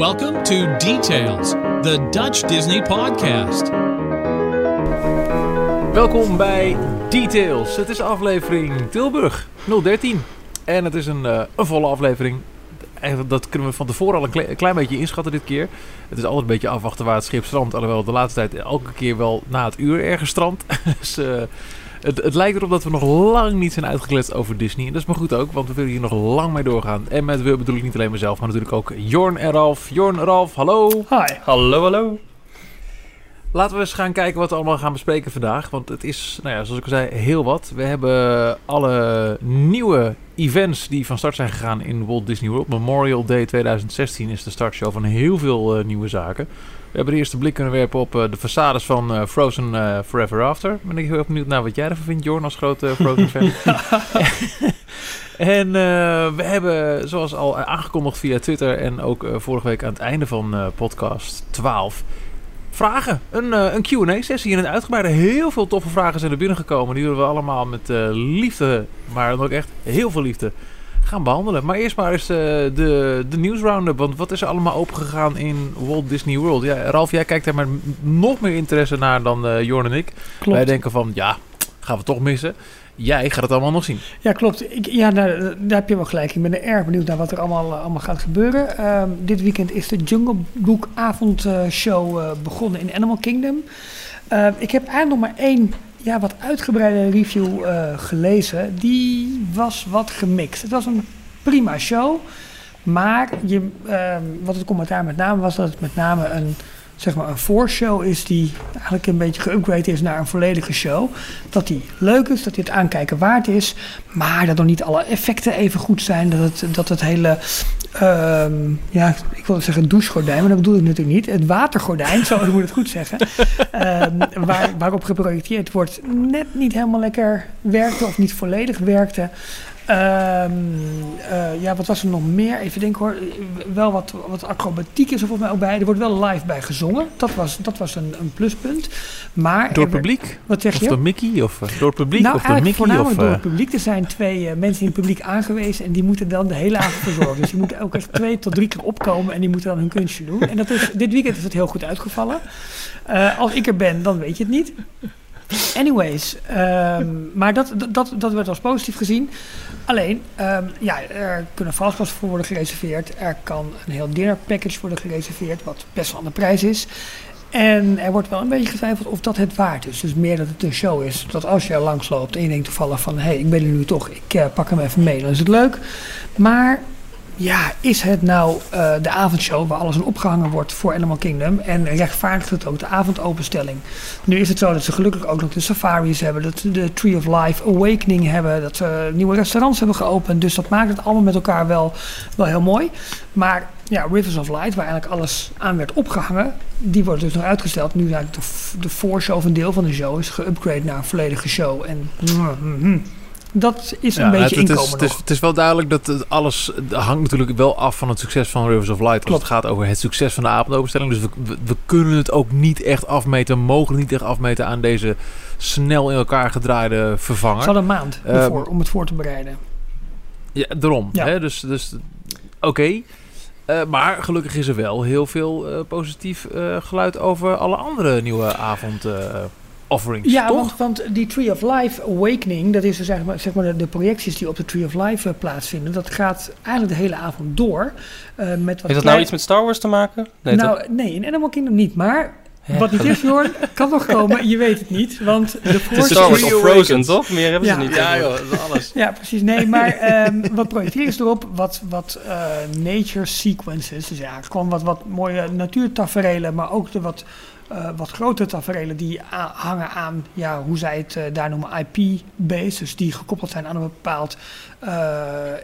Welcome to Details, the Dutch Disney podcast. Welkom bij Details. Het is aflevering Tilburg 013. En het is een, eh, een volle aflevering. Dat kunnen we van tevoren al een klein beetje inschatten dit keer. Het is altijd een beetje afwachten waar het schip strandt. Alhoewel de laatste tijd elke keer wel na het uur ergens strandt. dus eh, het, het lijkt erop dat we nog lang niet zijn uitgekletst over Disney. En dat is maar goed ook, want we willen hier nog lang mee doorgaan. En met we bedoel ik niet alleen mezelf, maar natuurlijk ook Jorn en Ralf. Jorn, Ralf, hallo. Hi. Hallo, hallo. Laten we eens gaan kijken wat we allemaal gaan bespreken vandaag. Want het is, nou ja, zoals ik al zei, heel wat. We hebben alle nieuwe events die van start zijn gegaan in Walt Disney World. Memorial Day 2016 is de startshow van heel veel eh, nieuwe zaken. We hebben de eerste blik kunnen werpen op eh, de façades van eh, Frozen eh, Forever After. Ben ik heel erg benieuwd naar wat jij ervan vindt, Jorn, als grote Frozen fan. en we hebben, zoals al aangekondigd via Twitter en ook vorige week aan het einde van podcast 12 vragen. Een, een Q&A-sessie in het uitgebreide. Heel veel toffe vragen zijn er binnengekomen. Die willen we allemaal met liefde, maar dan ook echt heel veel liefde, gaan behandelen. Maar eerst maar eens eh, de, de nieuwsroundup. Want wat is er allemaal opengegaan in Walt Disney World? Ja, Ralf, jij kijkt daar met nog meer interesse naar dan eh Jorn en ik. Klopt. Wij denken van, ja, gaan we toch missen. Jij gaat het allemaal nog zien. Ja, klopt. Ik, ja, daar, daar heb je wel gelijk. Ik ben er erg benieuwd naar wat er allemaal, eh, allemaal gaat gebeuren. Ehm, dit weekend is de Jungle Book avondshow eh, begonnen in Animal Kingdom. Ehm, ik heb eigenlijk nog maar één ja, wat uitgebreide review eh, gelezen. Die was wat gemixt. Het was een prima show. Maar je, ehm, wat het commentaar met name was, dat het met name een, zeg maar een voorshow is die eigenlijk een beetje geüpgrade is naar een volledige show. Dat die leuk is, dat die het aankijken waard is, maar dat nog niet alle effecten even goed zijn. Dat het, dat het hele, ehm, ja, ik wilde zeggen douchegordijn, maar dat bedoel ik natuurlijk niet. Het watergordijn, zo moet ik het goed zeggen, ehm, waar, waarop geprojecteerd wordt, net niet helemaal lekker werkte of niet volledig werkte. Ehm, eh, ja, wat was er nog meer? Even denken hoor. Wel wat, wat acrobatiek is er volgens mij ook bij. Er wordt wel live bij gezongen. Dat was, dat was een, een pluspunt. Maar Door werd- publiek? Wat zeg Of je? door Mickey? Of eh, door het publiek? nou, of door Mickey? voornamelijk Of, door eh, het publiek. Er zijn twee mensen in het publiek aangewezen en die moeten dan de hele avond verzorgen. dus die moeten ook echt twee tot drie keer opkomen en die moeten dan hun kunstje doen. En dat is, dit weekend is het heel goed uitgevallen. Als ik er ben, dan weet je het niet. Anyways, ehm, maar dat, dat, dat werd als positief gezien. Alleen, ehm, ja, er kunnen vastpassen voor worden gereserveerd. Er kan een heel dinner package worden gereserveerd, wat best wel aan de prijs is. En er wordt wel een beetje getwijfeld of dat het waard is. Dus meer dat het een show is. Dat als je er langs loopt en je denkt toevallig van... hé, hey, ik ben er nu toch, ik eh, pak hem even mee, dan is het leuk. Maar ja, is het nou eh, de avondshow waar alles in opgehangen wordt voor Animal Kingdom? En rechtvaardigt het ook de avondopenstelling? Nu is het zo dat ze gelukkig ook nog de safaris hebben, dat ze de Tree of Life Awakening hebben, dat ze nieuwe restaurants hebben geopend. Dus dat maakt het allemaal met elkaar wel, wel heel mooi. Maar ja, Rivers of Light, waar eigenlijk alles aan werd opgehangen, die wordt dus nog uitgesteld. Nu eigenlijk de, voorshow of een deel van de show is geüpgrade naar een volledige show. En dat is een Ja, beetje het, het, inkomen is, het, is, het is wel duidelijk dat het alles hangt natuurlijk wel af van het succes van Rivers of Light. Als Klopt. het gaat over het succes van de avondopenstelling. Dus we, we, we kunnen het ook niet echt afmeten, mogen niet echt afmeten aan deze snel in elkaar gedraaide vervanger. Het een maand Ehm, ervoor om het voor te bereiden. Ja, daarom. Ja. Hè? Dus, dus oké. Eh, maar gelukkig is er wel heel veel eh, positief eh, geluid over alle andere nieuwe avond eh, offerings. Ja, toch? want, want die Tree of Life Awakening, dat is dus zeg maar, zeg maar de, de projecties die op de Tree of Life eh, plaatsvinden. Dat gaat eigenlijk de hele avond door. eh, met wat Heeft dat nou iets met Star Wars te maken? Nee, toch? nou, nee, in Animal Kingdom niet. Maar Ja, wat niet is, Jorn, kan nog komen. Je weet het niet. Want de Het Star Wars of Frozen, toch? Meer hebben Ja. ze niet. ja, joh, dat is alles. Ja, precies. Nee, maar ehm, wat projecteren ze erop? Wat, wat eh, nature sequences. Dus ja, gewoon wat, wat mooie natuurtaferelen, maar ook de wat, eh, wat grotere taferelen die hangen aan, ja, hoe zij het eh, daar noemen, IP-based. Dus die gekoppeld zijn aan een bepaald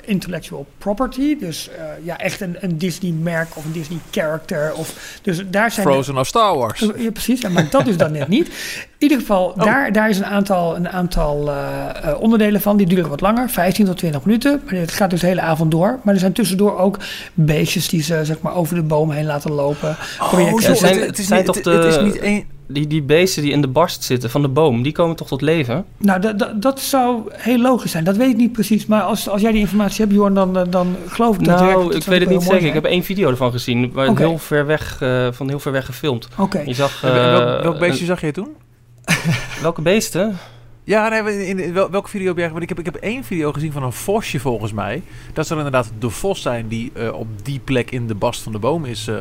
intellectual property. Dus eh, ja, echt een, een Disney-merk of een Disney-character. Of, dus daar zijn... Frozen of Star Wars. Ja, precies, ja, maar dat is dan net niet. In ieder geval, daar, daar is een aantal, een aantal eh, eh, onderdelen van. Die duren wat langer, 15 tot 20 minuten. Maar het gaat dus de hele avond door. Maar er zijn tussendoor ook beestjes die ze zeg maar, over de boom heen laten lopen. Oh, projecten. zo, zijn- het, het is zijn niet, toch het, de- het is niet één... die, die beesten die in de barst zitten van de boom, die komen toch tot leven? Nou, dat- dat- dat zou heel logisch zijn. Dat weet ik niet precies. Maar als, als jij die informatie hebt, Jorn, dan, eh, dan geloof ik dat direct. Nou, ik weet het niet zeker. Ik heb één video ervan gezien, maar heel ver weg, eh, van heel ver weg gefilmd. Oké. Je zag... Welk, eh, welk beestje een- zag jij toen? welke beesten? Ja, nee, in, in wel- welke video heb jij Want ik heb, ik heb één video gezien van een vosje volgens mij. Dat zal inderdaad de vos zijn die eh, op die plek in de bast van de boom is eh,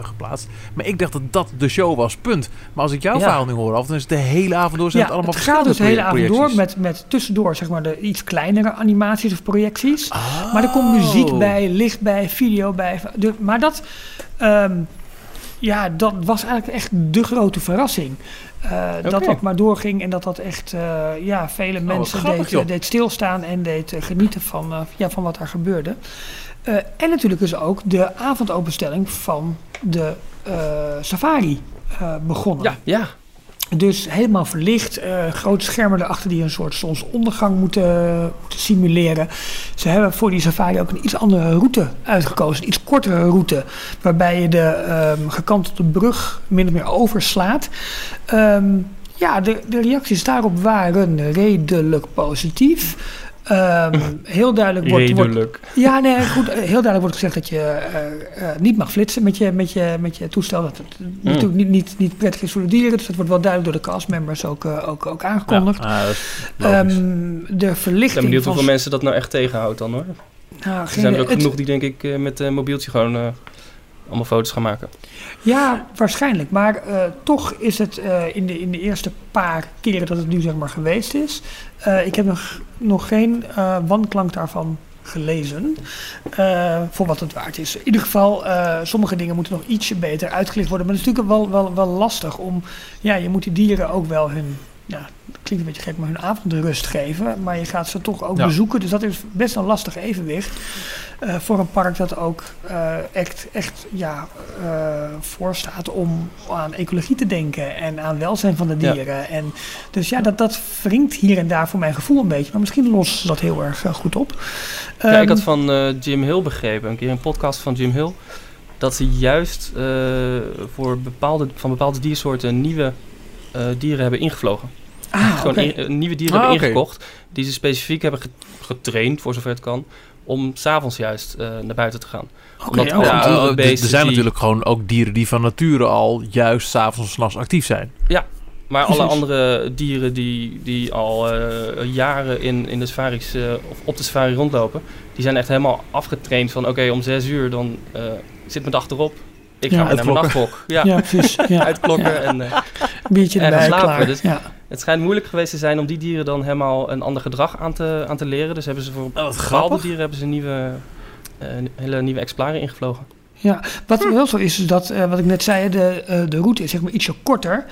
geplaatst. Maar ik dacht dat dat de show was, punt. Maar als ik jouw Ja. verhaal nu hoor, af, dan is het de hele avond door zijn Ja, het allemaal het gaat dus de hele avond door met, met tussendoor zeg maar, de iets kleinere animaties of projecties. Maar er komt muziek Oh. bij, licht bij, video bij. De, maar dat, ehm, ja, dat was eigenlijk echt de grote verrassing. Eh, Dat dat maar doorging en dat dat echt eh, ja, vele Oh, mensen grappig, deed, stilstaan en deed eh, genieten van, ja, van wat daar gebeurde. En natuurlijk is ook de avondopenstelling van de safari begonnen. Ja, ja. Dus helemaal verlicht, eh, grote schermen erachter die een soort zonsondergang moeten, moeten simuleren. Ze hebben voor die safari ook een iets andere route uitgekozen, een iets kortere route, waarbij je de ehm, gekantelde brug min of meer overslaat. Ehm, ja, de, de reacties daarop waren redelijk positief. Ehm, heel duidelijk wordt, ja, nee, goed. eh, Heel duidelijk wordt gezegd dat je eh, eh, niet mag flitsen met je, met je, met je toestel. Dat het natuurlijk niet, niet, niet prettig is voor de dieren. Dus dat wordt wel duidelijk door de castmembers ook, ook, ook aangekondigd. Ja, ah. Ehm, de Ik ben verlichting benieuwd hoeveel mensen dat nou echt tegenhoudt dan hoor. Nou, Er zijn er ook het- genoeg die denk ik met een mobieltje gewoon allemaal foto's gaan maken. Ja, waarschijnlijk. Maar toch is het in, de, in de eerste paar keren dat het nu zeg maar geweest is. Eh, ik heb nog, nog geen eh, wanklank daarvan gelezen. eh, voor wat het waard is. In ieder geval, sommige dingen moeten nog ietsje beter uitgelicht worden. Maar het is natuurlijk wel, wel, wel lastig om. Ja, je moet die dieren ook wel hun. Ja, klinkt een beetje gek, maar hun avondrust geven. Maar je gaat ze toch ook Ja. bezoeken. Dus dat is best een lastig evenwicht. eh, voor een park dat ook eh, echt, echt ja, eh voor staat om aan ecologie te denken en aan welzijn van de Ja. dieren. En dus ja, dat, dat wringt hier en daar voor mijn gevoel een beetje. Maar misschien ze dat heel erg goed op. ja, ik Ehm, had van Jim Hill begrepen, een keer een podcast van Jim Hill, dat ze juist voor bepaalde, van bepaalde diersoorten nieuwe dieren hebben ingevlogen. Ah, Gewoon nieuwe dieren Ah, hebben ingekocht, die ze specifiek hebben ge- getraind, voor zover het kan, om s'avonds juist eh, naar buiten te gaan. Oké, omdat- oh, ja. Ja, eh, er- zijn die- natuurlijk gewoon ook dieren die van nature al juist s'avonds of s'nachts actief zijn. Maar alle andere dieren die, die al eh, jaren in, in de safaris, eh, of op de safari rondlopen, die zijn echt helemaal afgetraind van oké, om zes uur dan eh, zit mijn dag erop. Ik Ja, ga weer naar mijn nachtrok. Ja, Ja, precies. Ja. uitklokken. Ja. En, eh, Een biertje En erbij, slapen, klaar. dus- ja. Het schijnt moeilijk geweest te zijn om die dieren dan helemaal een ander gedrag aan te, aan te leren. Dus hebben ze voor wat bepaalde grappig. dieren hebben ze een nieuwe, een hele nieuwe exemplaren ingevlogen. Ja, wat wel zo is, is dat, eh, wat ik net zei, de, eh, de route is zeg maar ietsje korter.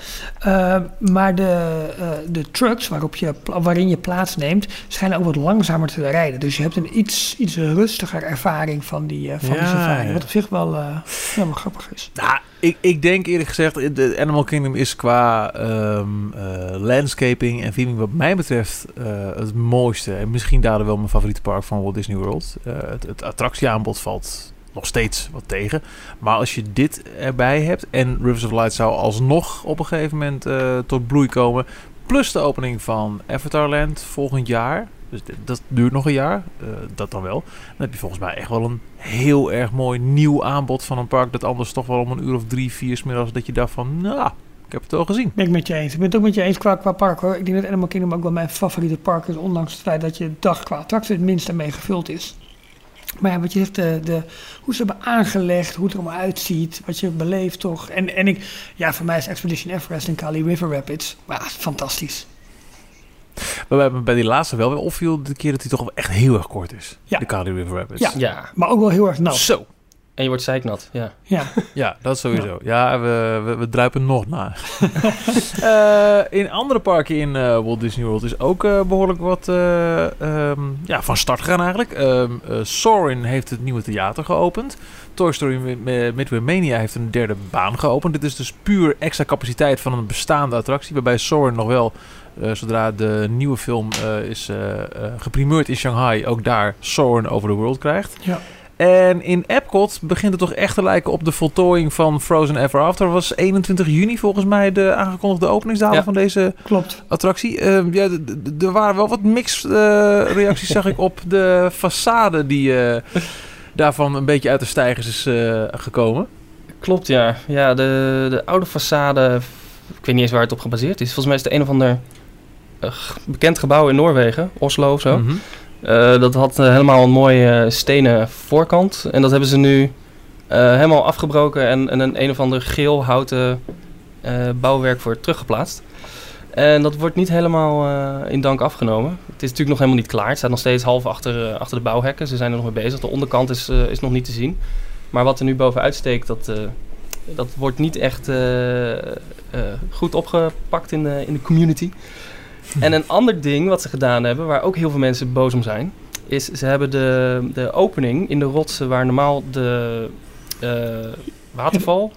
Maar de, eh, de trucks waarop je, waarin je plaatsneemt, schijnen ook wat langzamer te rijden. Dus je hebt een iets, iets rustiger ervaring van die, van die Ja, safari. ja. Wat op zich wel, eh, wel grappig is. Nou, ik, ik denk eerlijk gezegd, de Animal Kingdom is qua ehm, eh, landscaping en theming wat mij betreft eh, het mooiste. En misschien daardoor wel mijn favoriete park van Walt Disney World. Eh, het, het attractieaanbod valt nog steeds wat tegen. Maar als je dit erbij hebt en Rivers of Light zou alsnog op een gegeven moment eh, tot bloei komen. Plus de opening van Avatarland volgend jaar. Dus dat duurt nog een jaar. eh, dat dan wel. Dan heb je volgens mij echt wel een heel erg mooi nieuw aanbod van een park. Dat anders toch wel om een uur of drie, vier 's middags dat je dacht van, nou, ik heb het al gezien. Ben ik met je eens. Ik ben het ook met je eens qua, qua park hoor. Ik denk dat Animal Kingdom ook wel mijn favoriete park is. Ondanks het feit dat je dag qua attractie het minste mee gevuld is. Maar ja, wat je zegt, de, de, hoe ze hebben aangelegd, hoe het er allemaal uitziet, wat je beleeft toch. En, en ik, ja, voor mij is Expedition Everest en Kali River Rapids, maar ja, fantastisch. Maar bij, bij die laatste wel weer opviel de keer dat hij toch wel echt heel erg kort is. Ja. De Kali River Rapids. Ja. Ja, Maar ook wel heel erg nat. Zo. en je wordt zeiknat. Ja. Ja, Ja, dat sowieso. Ja, we, we, we druipen nog na. Eh, in andere parken in eh, Walt Disney World is ook eh, behoorlijk wat eh, ehm, ja, van start gegaan eigenlijk. Ehm eh, Soarin' heeft het nieuwe theater geopend. Toy Story Mi- Mi- Midway Mania heeft een derde baan geopend. Dit is dus puur extra capaciteit van een bestaande attractie. Waarbij Soarin' nog wel, eh, zodra de nieuwe film eh, is eh, geprimeerd in Shanghai, ook daar Soarin' over the World krijgt. Ja. En in Epcot begint het toch echt te lijken op de voltooiing van Frozen Ever After. was 21 juni volgens mij de aangekondigde openingsdatum Ja. van deze Klopt. attractie. Eh, ja, er waren wel wat mixed eh, reacties, zag ik, op de façade die eh, daarvan een beetje uit de stijgers is gekomen. Klopt, ja. Ja, de, de oude façade, ik weet niet eens waar het op gebaseerd is. Volgens mij is het een of ander bekend gebouw in Noorwegen, Oslo of zo. Mhm. Eh, dat had eh, helemaal een mooie eh, stenen voorkant. En dat hebben ze nu eh, helemaal afgebroken en, en een een of ander geel houten eh, bouwwerk voor teruggeplaatst. En dat wordt niet helemaal eh, in dank afgenomen. Het is natuurlijk nog helemaal niet klaar. Het staat nog steeds half achter, eh, achter de bouwhekken. Ze zijn er nog mee bezig. De onderkant is, eh, is nog niet te zien. Maar wat er nu bovenuit steekt, dat, eh, dat wordt niet echt eh, eh, goed opgepakt in de, in de community. En een ander ding wat ze gedaan hebben, waar ook heel veel mensen boos om zijn, is ze hebben de, de opening in de rotsen waar normaal de eh, waterval.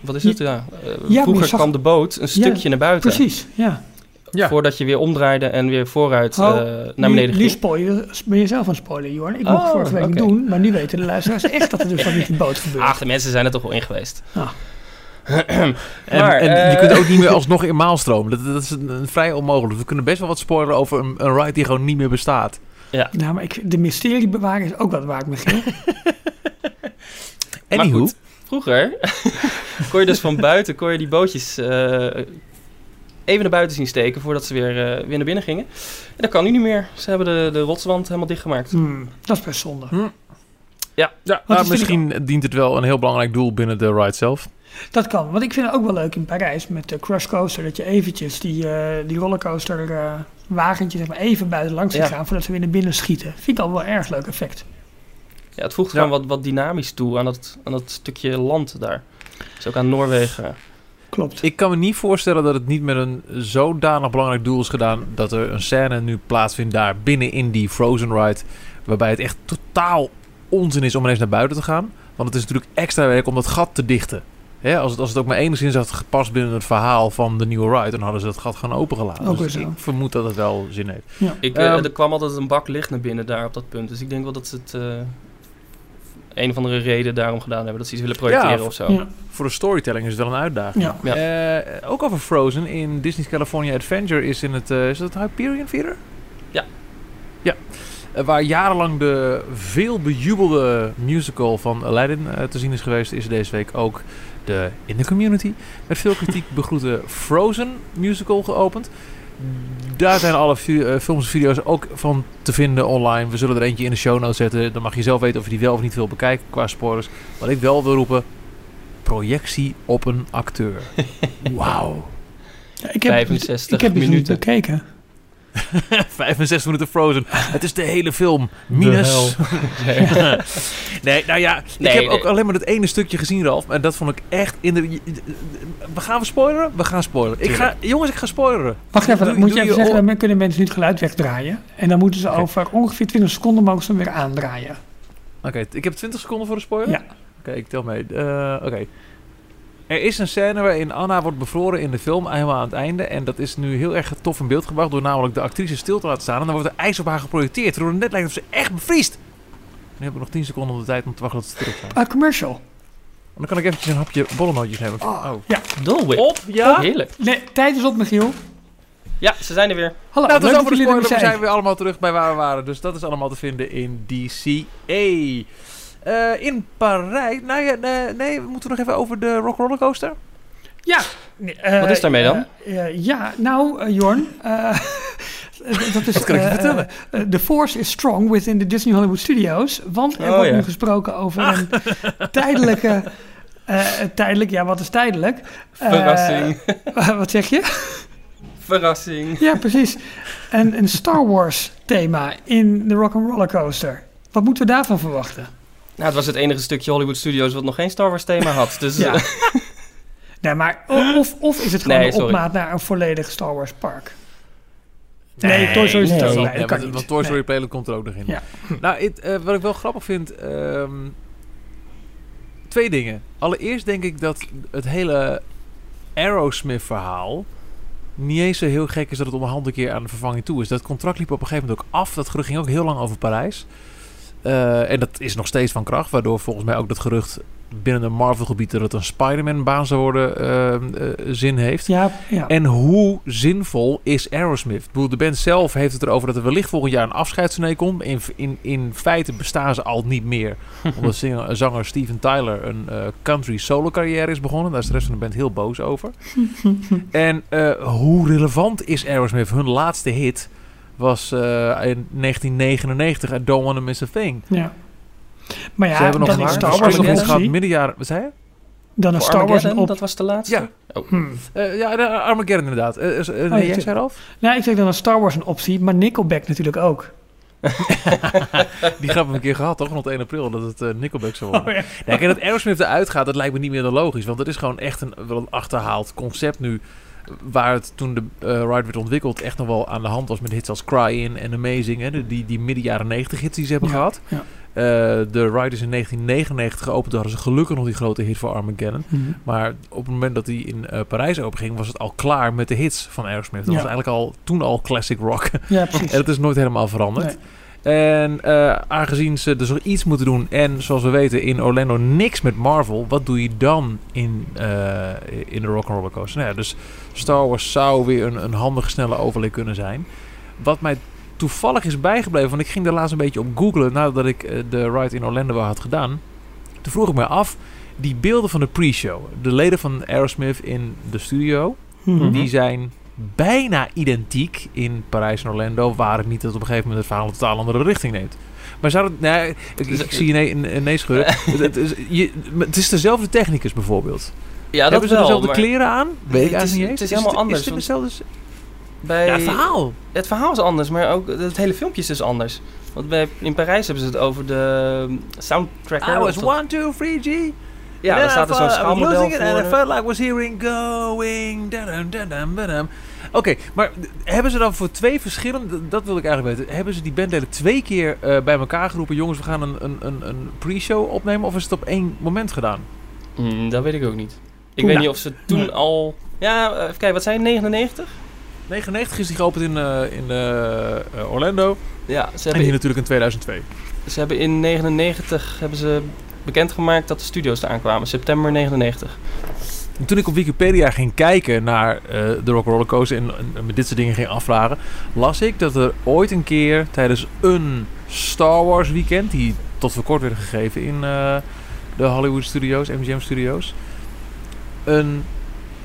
Wat is het? Ja. maar je vroeger zag- kwam de boot een stukje naar buiten. Precies, ja. Ja. Voordat je weer omdraaide en weer vooruit Oh, eh, naar beneden nu, nu ging. je, ben je zelf aan het spoilen, Jorn. Ik Oh, mocht vorige week doen, maar nu weten de luisteraars echt dat er dus met die boot gebeurt. Ach, de mensen zijn er toch wel in geweest. Ah. En, Maar, en eh, je kunt ook niet meer alsnog in Maalstroom. Dat, dat is een, een vrij onmogelijk. We kunnen best wel wat spoileren over een, een ride die gewoon niet meer bestaat. Nou, maar ik, de mysterie bewaren is ook wat waard, Michiel. Anywho. goed. Vroeger kon je dus van buiten kon je die bootjes eh, even naar buiten zien steken voordat ze weer, eh, weer naar binnen gingen. En dat kan nu niet meer. Ze hebben de, de rotswand helemaal dichtgemaakt. Hmm, dat is best zonde. Ja, nou, vind ik misschien dient het wel een heel belangrijk doel binnen de ride zelf. Dat kan, want ik vind het ook wel leuk in Parijs met de Crush Coaster. Dat je eventjes die, eh, die rollercoaster eh, wagentje zeg maar, even buiten langs ziet Ja. gaan voordat ze weer naar binnen schieten. Vind ik al wel een erg leuk effect. Ja, het voegt Ja. gewoon wat, wat dynamisch toe aan dat, aan dat stukje land daar. Dus ook aan Noorwegen. Klopt. Ik kan me niet voorstellen dat het niet met een zodanig belangrijk doel is gedaan... dat er een scène nu plaatsvindt daar binnen in die Frozen ride... waarbij het echt totaal onzin is om ineens naar buiten te gaan. Want het is natuurlijk extra werk om dat gat te dichten. Hè, als, het, als het ook maar enigszins had gepast binnen het verhaal van de nieuwe ride... dan hadden ze dat gat gewoon opengelaten. Ook Dus zo. ik vermoed dat het wel zin heeft. Ik, Ehm. er kwam altijd een bak licht naar binnen daar op dat punt. Dus ik denk wel dat ze het eh, een of andere reden daarom gedaan hebben. Dat ze iets willen projecteren Ja, of zo. Ja. Voor de storytelling is het wel een uitdaging. Ja. Ja. Eh, ook over Frozen in Disney's California Adventure is in het, is dat het Hyperion Theater? Ja. Ja. Waar jarenlang de veel bejubelde musical van Aladdin te zien is geweest, is deze week ook de in de community met veel kritiek begroete Frozen musical geopend. Daar zijn alle eh, films en video's ook van te vinden online. We zullen er eentje in de show notes zetten. Dan mag je zelf weten of je die wel of niet wil bekijken qua spoilers. Wat ik wel wil roepen, projectie op een acteur. Wauw. Ja, ik heb, 65 ik heb dus niet minuten. bekeken. 65 minuten Frozen. Het is de hele film. Minus. nee, nou ja. Nee, ik heb nee. ook alleen maar dat ene stukje gezien, Ralf. En dat vond ik echt in de... We gaan we spoileren? We gaan spoileren. Ik ga, jongens, ik ga spoileren. Wacht even, Doe- dan moet doe je je even zeggen, dan kunnen mensen nu het geluid wegdraaien. En dan moeten ze over ongeveer 20 seconden mogen ze hem weer aandraaien. Oké, ik heb 20 seconden voor de spoiler. Ja. Oké, ik tel mee. Eh, Oké. Er is een scène waarin Anna wordt bevroren in de film, helemaal aan het einde. En dat is nu heel erg tof in beeld gebracht door namelijk de actrice stil te laten staan. En dan wordt er ijs op haar geprojecteerd, waardoor het net lijkt of ze echt bevriest. Nu hebben we nog 10 seconden om de tijd om te wachten tot ze terug zijn. Ah, commercial. En dan kan ik eventjes een hapje bollennootjes hebben. Oh. Oh. Ja. Dole Whip. Op, ja? Heerlijk. Nee, tijd is op, Michiel. Ja, ze zijn er weer. Hallo, Nou, dat leuk is over de er spoiler. We zijn weer allemaal terug bij waar we waren. Dus dat is allemaal te vinden in DCA. Eh, in Parijs. Nou ja, nee, nee, we moeten nog even over de Rock Roller Coaster. Ja. Nee, eh, Wat is daarmee dan? eh, ja, nou, Jorn. eh, dat is, Wat kan ik je vertellen? The force is strong within the Disney Hollywood Studios. Want er Oh, wordt ja. nu gesproken over een tijdelijke... eh, tijdelijk, ja, wat is tijdelijk? Eh, Verrassing. wat zeg je? Verrassing. Ja, precies. En een Star Wars thema in de Rock'n'Roller Coaster. Wat moeten we daarvan verwachten? Nou, het was het enige stukje Hollywood Studios wat nog geen Star Wars thema had. Dus Ja. eh, Nee, maar of, of is het gewoon Nee, een sorry. opmaat naar een volledig Star Wars park? Nee, Toy Story zit er nee. Dat kan want, niet. want Toy Story Nee. Playland komt er ook nog in. Ja. Nou, eh, wat ik wel grappig vind... ehm, twee dingen. Allereerst denk ik dat het hele Aerosmith-verhaal... niet eens zo heel gek is dat het onderhand een keer aan de vervanging toe is. Dat contract liep op een gegeven moment ook af. Dat ging ook heel lang over Parijs. Eh, en dat is nog steeds van kracht, waardoor volgens mij ook dat gerucht binnen de Marvel-gebied dat het een Spider-Man-baan zou worden eh, eh, zin heeft. Ja, ja. En hoe zinvol is Aerosmith? Ik bedoel, de band zelf heeft het erover dat er wellicht volgend jaar een afscheidstournee komt. In, in, in feite bestaan ze al niet meer. omdat zinger, zanger Steven Tyler een eh, country solo carrière is begonnen. Daar is de rest van de band heel boos over. en hoe relevant is Aerosmith? Hun laatste hit was eh, in 1999, I Don't Wanna Miss a Thing. ja. Maar ja, Ze hebben nog dan een Star Star Wars een gehad midden jaren... Wat zei je? Dan Voor Star Wars een op... dat was de laatste? Ja. Oh. Hmm. Eh, ja, de Armageddon inderdaad. Is- eh, nee, ja, jij zei Ralf? Nou, ik zeg dan is Star Wars een optie, maar Nickelback natuurlijk ook. Die grap hebben we een keer gehad, toch? Rond 1 april, dat het Nickelback zou worden. Oh, ja. Kijk, dat Aerosmith eruit gaat, dat lijkt me niet meer dan logisch. Want het is gewoon echt een, wel een achterhaald concept nu. Waar het toen de eh, ride werd ontwikkeld echt nog wel aan de hand was met hits als Cry In en Amazing. Hè, de- die, die midden jaren 90 hits die ze hebben Ja, gehad. ja. Eh, de ride is in 1999 geopend. Hadden ze gelukkig nog die grote hit voor Armageddon. Mhm. Maar op het moment dat die in eh, Parijs openging, was het al klaar met de hits van Aerosmith. Dat Ja. was eigenlijk al toen al classic rock. Ja, precies. En dat is nooit helemaal veranderd. En aangezien ze dus nog iets moeten doen en zoals we weten in Orlando niks met Marvel, wat doe je dan in, in de Rock'n'Roller Coaster? Nou ja, dus Star Wars zou weer een, een handige snelle overlay kunnen zijn. Wat mij toevallig is bijgebleven, want ik ging daar laatst een beetje op googlen nadat ik eh, de ride in Orlando had gedaan. Toen vroeg ik me af, die beelden van de pre-show, de leden van Aerosmith in de studio, Mhm. die zijn bijna identiek in Parijs en Orlando. Waar het niet dat op een gegeven moment het verhaal een totaal andere richting neemt. Maar zou het... Nee, ik, ik zie je nee, nee, nee schudden. het, het is, je, het is dezelfde technicus bijvoorbeeld. Ja, dat Hebben ze wel, dezelfde maar kleren aan? Weet ik het is- eigenlijk niet het is helemaal anders, Is het want- dezelfde... Bij, Ja, het verhaal. Het verhaal is anders, maar ook het hele filmpje is dus anders. Want bij, in Parijs hebben ze het over de um, soundtracker. I of was dat- 1, 2, 3, G. Ja, daar staat er zo'n schaalmodel losing it and I voor. felt like I was hearing going. Oké, maar hebben ze dan voor twee verschillende, dat wil ik eigenlijk weten, hebben ze die bandleden twee keer eh, bij elkaar geroepen, jongens, we gaan een, een, een, een pre-show opnemen, of is het op één moment gedaan? Hmm, dat weet ik ook niet. Ik weet niet of ze toen Nee. al... Ja, eh, even kijken, wat zijn 99? 99 is die geopend in, eh, in eh, Orlando Ja, ze en hebben, hier natuurlijk in 2002. ze hebben in 99 hebben ze bekendgemaakt dat de studio's eraan kwamen. September 99. En toen ik op Wikipedia ging kijken naar eh, de Rock Roller Coaster en, en me dit soort dingen ging afvragen, las ik dat er ooit een keer tijdens een Star Wars weekend, die tot voor kort werd gegeven in de Hollywood Studios, MGM Studios, een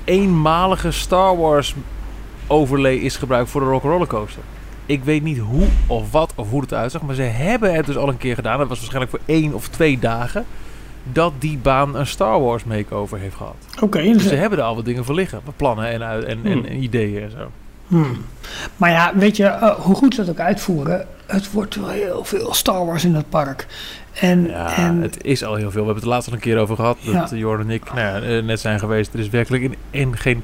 eenmalige Star Wars overlay is gebruikt voor de Rock Roller Coaster. Ik weet niet hoe of wat of hoe het uitzag, maar ze hebben het dus al een keer gedaan. Dat was waarschijnlijk voor één of twee dagen. Dat die baan een Star Wars makeover heeft gehad. Oké, Dus dus, ze hebben er al wat dingen voor liggen. Plannen en, en, en, Hmm. en ideeën en zo. Hmm. Maar ja, weet je, eh, hoe goed ze dat ook uitvoeren, het wordt wel heel veel Star Wars in dat park. En, Ja, en het is al heel veel. We hebben het laatst al een keer over gehad. Dat Ja. Jordan en ik nou ja, eh, net zijn geweest. Er is werkelijk in, in geen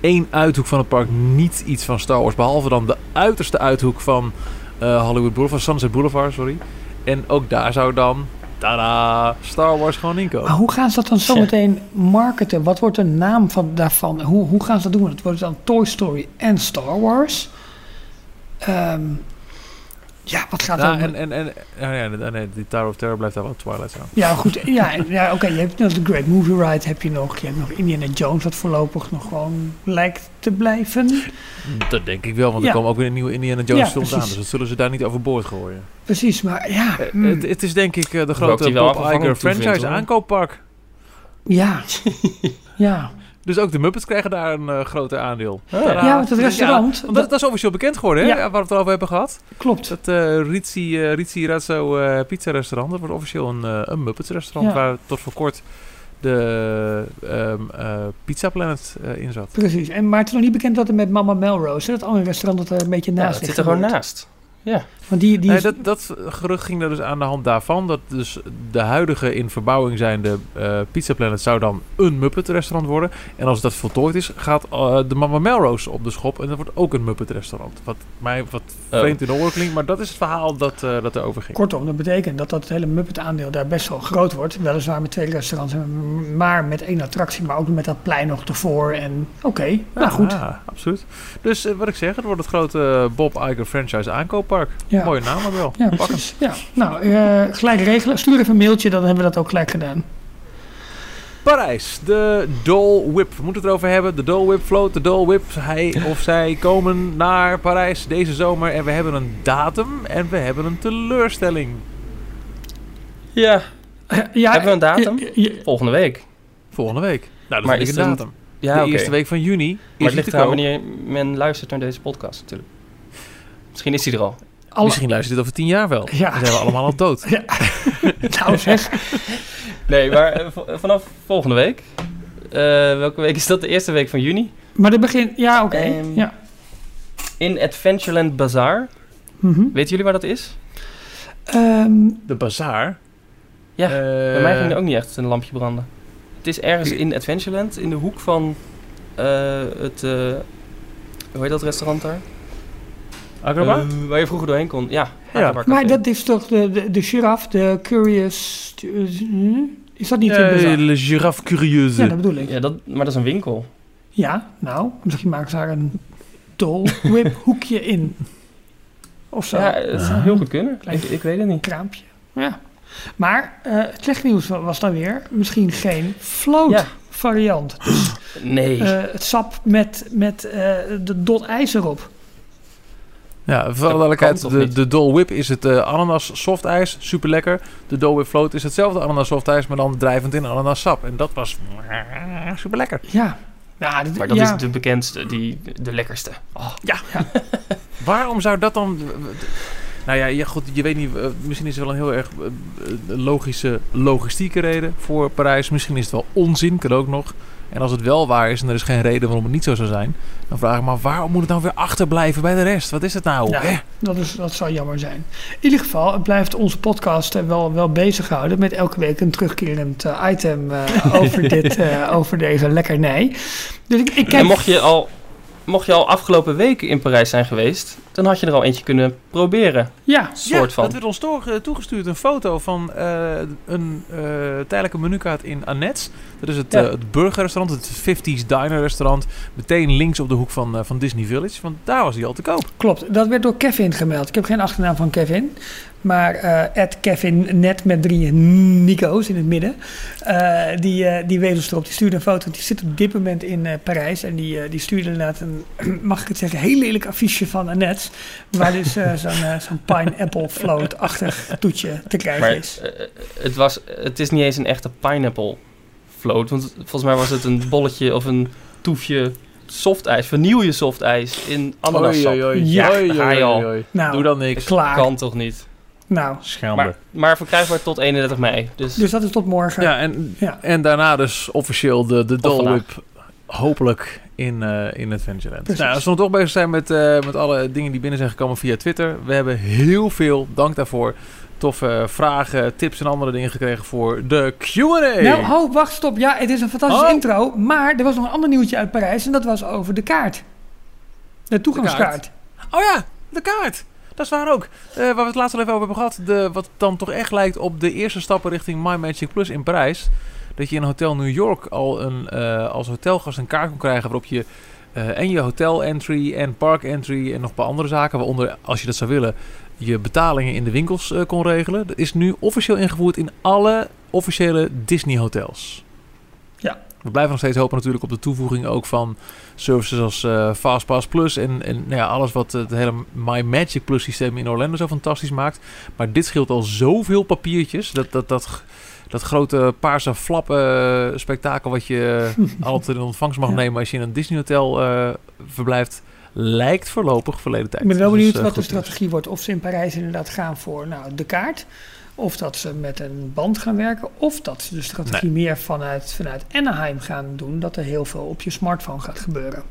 één uithoek van het park niet iets van Star Wars. Behalve dan de uiterste uithoek van eh, Hollywood Boulevard. Sunset Boulevard, sorry. En ook daar zou dan, tada, Star Wars gewoon in komen. Maar hoe gaan ze dat dan zo meteen marketen? Wat wordt de naam van, daarvan? Hoe, hoe gaan ze dat doen? Het wordt dan Toy Story en Star Wars. Ehm, ja, wat gaat Ja, dan... en, en, en ja, ja, nee, nee, die Tower of Terror blijft daar wel Twilight aan. Ja, goed. Ja, ja oké. je hebt nog de Great Movie Ride heb je nog. Je hebt nog Indiana Jones, wat voorlopig nog gewoon lijkt te blijven. Dat denk ik wel, want Ja. er komen ook weer een nieuwe Indiana Jones Ja, films aan. Dus dat zullen ze daar niet overboord gooien. Precies, maar ja. Eh, hmm, het, het is denk ik eh, de grote Bob Iger franchise hoor. aankooppark. ja. ja. Dus ook de Muppets krijgen daar een eh grote aandeel. Ah, Tadaa. Ja, want het restaurant, Ja, want dat, dat is officieel bekend geworden, hè? Ja. Waar we het over hebben gehad. klopt. Dat eh Rizzi, eh Rizzi Razzo eh, pizza restaurant. Dat wordt officieel een, eh, een Muppets restaurant. Ja. Waar tot voor kort de ehm, eh, Pizza Planet eh, in zat. Precies. En, maar het is nog niet bekend wat er met Mama Melrose, hè, dat andere restaurant dat er een beetje Ja, naast het ligt zit er gewoon naast. Ja. Want die, die Nee, dat, dat gerucht ging er dus aan de hand daarvan. Dat dus de huidige in verbouwing zijnde eh Pizza Planet zou dan een Muppet restaurant worden. En als dat voltooid is, gaat eh, de Mama Melrose op de schop. En dat wordt ook een Muppet restaurant. Wat mij wat Oh. vreemd in de oren klinkt. Maar dat is het verhaal dat, eh dat er over ging. Kortom, dat betekent dat dat hele Muppet-aandeel daar best wel groot wordt. Weliswaar met twee restaurants, maar met één attractie, maar ook met dat plein nog ervoor. En oké, nou goed. Ja, absoluut. Dus wat ik zeg, het wordt het grote Bob Iger franchise aankooppark. Park. Ja. Mooie naam ook wel. Ja, precies. Ja. Nou, eh, gelijk regelen. Stuur even een mailtje, dan hebben we dat ook gelijk gedaan. Parijs, de Dole Whip. We moeten het erover hebben. De Dole Whip float, de Dole Whip. Hij of zij komen naar Parijs deze zomer. En we hebben een datum en we hebben een teleurstelling. Ja, ja, Hebben we een datum? ja, ja, volgende week. Volgende week. Nou, dat Maar is een datum. Ja, de eerste week van juni Maar is het ligt koop. wanneer men luistert naar deze podcast natuurlijk. Misschien is hij er al. Alle- Misschien luistert dit over tien jaar wel. Ja. Dan zijn we allemaal al dood. nou zeg. Nee, maar eh, vanaf volgende week. Eh, welke week is dat? De eerste week van juni. Maar het begin... Ja, oké. Ehm, ja. In Adventureland Bazaar. Mhm. Weten jullie waar dat is? Ehm, De bazaar. Ja, Eh, Bij mij ging er ook niet echt een lampje branden. Het is ergens in Adventureland, in de hoek van eh, het... eh, hoe heet dat restaurant daar? Agrabah? Eh, waar je vroeger doorheen kon. Ja, maar dat is toch de, de, de giraffe, de curious... hm? Is dat niet de Eh, bazaar? Le Giraffe Curieuse. Ja, dat bedoel ik. Ja, dat, maar dat is een winkel. Ja, nou, misschien maken ze daar een Dole Whip hoekje in. Of zo. Ja, het zou heel goed kunnen. Klein- Ik, ik weet het niet. kraampje. Ja. Maar eh, het slechte nieuws wa- was dan weer misschien geen float Ja. variant. Dus Nee. eh, het sap met, met eh, de dot ijs erop. Ja, voor duidelijkheid, de, de Dole Whip is het eh, ananas softijs, super lekker. De Dole Whip float is hetzelfde ananas softijs, maar dan drijvend in ananas sap. En dat was super lekker. Ja. Ja, dit, maar dat ja. is de bekendste, die, de lekkerste. Oh, Waarom zou dat dan... Nou ja, ja goed, je weet niet, eh, misschien is er wel een heel erg eh, logische, logistieke reden voor Parijs. Misschien is het wel onzin, kan ook nog. En als het wel waar is en er is geen reden waarom het niet zo zou zijn, dan vraag ik me af, waarom moet het dan weer achterblijven bij de rest? Wat is het nou? Ja, dat, is, dat zou jammer zijn. In ieder geval, het blijft onze podcast wel, wel bezighouden met elke week een terugkerend eh, item eh, over, dit, eh, over deze lekkernij. Dus ik, ik En mocht je, al, mocht je al afgelopen weken in Parijs zijn geweest, dan had je er al eentje kunnen proberen. Ja, Soort ja, van. dat werd ons door- toegestuurd. Een foto van eh, een eh, tijdelijke menukaart in Annette. Dat is het, Ja. eh, het burgerrestaurant, het 50s diner restaurant. Meteen links op de hoek van, van Disney Village. Want daar was hij al te koop. Klopt, dat werd door Kevin gemeld. Ik heb geen achternaam van Kevin. Maar eh Kevin net met drie Nico's in het midden. eh, die, eh, die wees ons erop. Die stuurde een foto. Die zit op dit moment in eh, Parijs. En die, die stuurde inderdaad een, mag ik het zeggen, heel lelijk affiche van Annette. Waar dus eh, zo'n zo'n pineapple float-achtig toetje te krijgen Maar is. het, was, het is niet eens een echte pineapple float. Want volgens mij was het een bolletje of een toefje softijs, vanille softijs in ananassap. Oei, oei, oei. Ja, Oei, oei, ga je oei, al. oei. Nou, Doe dan niks. klaar. Kan toch niet? Nou, Schande. Maar, maar verkrijgbaar tot 31 mei. Dus, dus dat is tot morgen. ja, en, Ja. en daarna dus officieel de, de Dole. Hopelijk in, eh in Adventureland. Precies. Nou, als we nog toch bezig zijn met, eh, met alle dingen die binnen zijn gekomen via Twitter. We hebben heel veel, dank daarvoor, toffe vragen, tips en andere dingen gekregen voor de Q&A. Nou, ho, wacht, stop. Ja, het is een fantastische Oh. intro. Maar er was nog een ander nieuwtje uit Parijs. En dat was over de kaart. De toegangskaart. Oh ja, de kaart. Dat is waar ook. Eh, waar we het laatst al even over hebben gehad. De, wat dan toch echt lijkt op de eerste stappen richting My Magic Plus in Parijs. Dat je in Hotel New York al een, eh, als hotelgast een kaart kon krijgen waarop je eh, en je hotel entry en park entry en nog een paar andere zaken, waaronder als je dat zou willen, je betalingen in de winkels kon regelen. Dat is nu officieel ingevoerd in alle officiële Disney hotels. We blijven nog steeds hopen natuurlijk op de toevoeging ook van services als eh, Fastpass Plus en, en nou ja, alles wat het hele My Magic Plus systeem in Orlando zo fantastisch maakt. Maar dit scheelt al zoveel papiertjes. Dat, dat, dat, dat grote paarse flappen eh, spektakel wat je eh, altijd in ontvangst mag Ja. nemen als je in een Disney hotel verblijft, lijkt voorlopig verleden tijd. Ik ben wel Dus, benieuwd wat de strategie wordt. Of ze in Parijs inderdaad gaan voor nou, de kaart. Of dat ze met een band gaan werken. Of dat ze de strategie meer vanuit, vanuit Anaheim gaan doen. Dat er heel veel op je smartphone gaat gebeuren.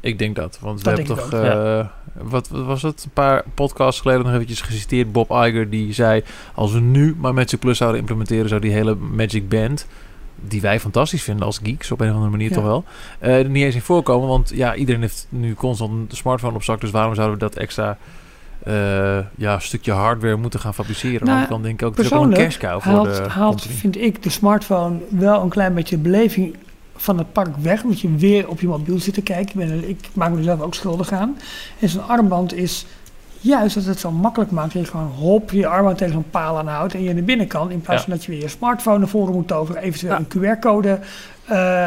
Ik denk dat, want Dat we hebben toch, eh, wat, wat was het, een paar podcasts geleden nog eventjes geciteerd. Bob Iger die zei, als we nu maar Magic Plus zouden implementeren, zou die hele Magic Band, die wij fantastisch vinden als geeks op een of andere manier Ja. toch wel, eh, er niet eens in voorkomen. Want ja, iedereen heeft nu constant een smartphone op zak, dus waarom zouden we dat extra eh, ja, stukje hardware moeten gaan fabriceren? Nou, Want dan denk ik ook, het is ook wel een persoonlijk cash cow voor Haalt, de haalt vind ik, de smartphone wel een klein beetje de beleving van het park weg. Omdat je weer op je mobiel zit te kijken. Ik, ben, ik maak me er zelf ook schuldig aan. En zo'n armband is juist dat het zo makkelijk maakt dat je gewoon hop je arm tegen zo'n paal aanhoudt en je naar binnen kan. In plaats Ja. van dat je weer je smartphone naar voren moet toveren, eventueel Ja. een QR-code eh,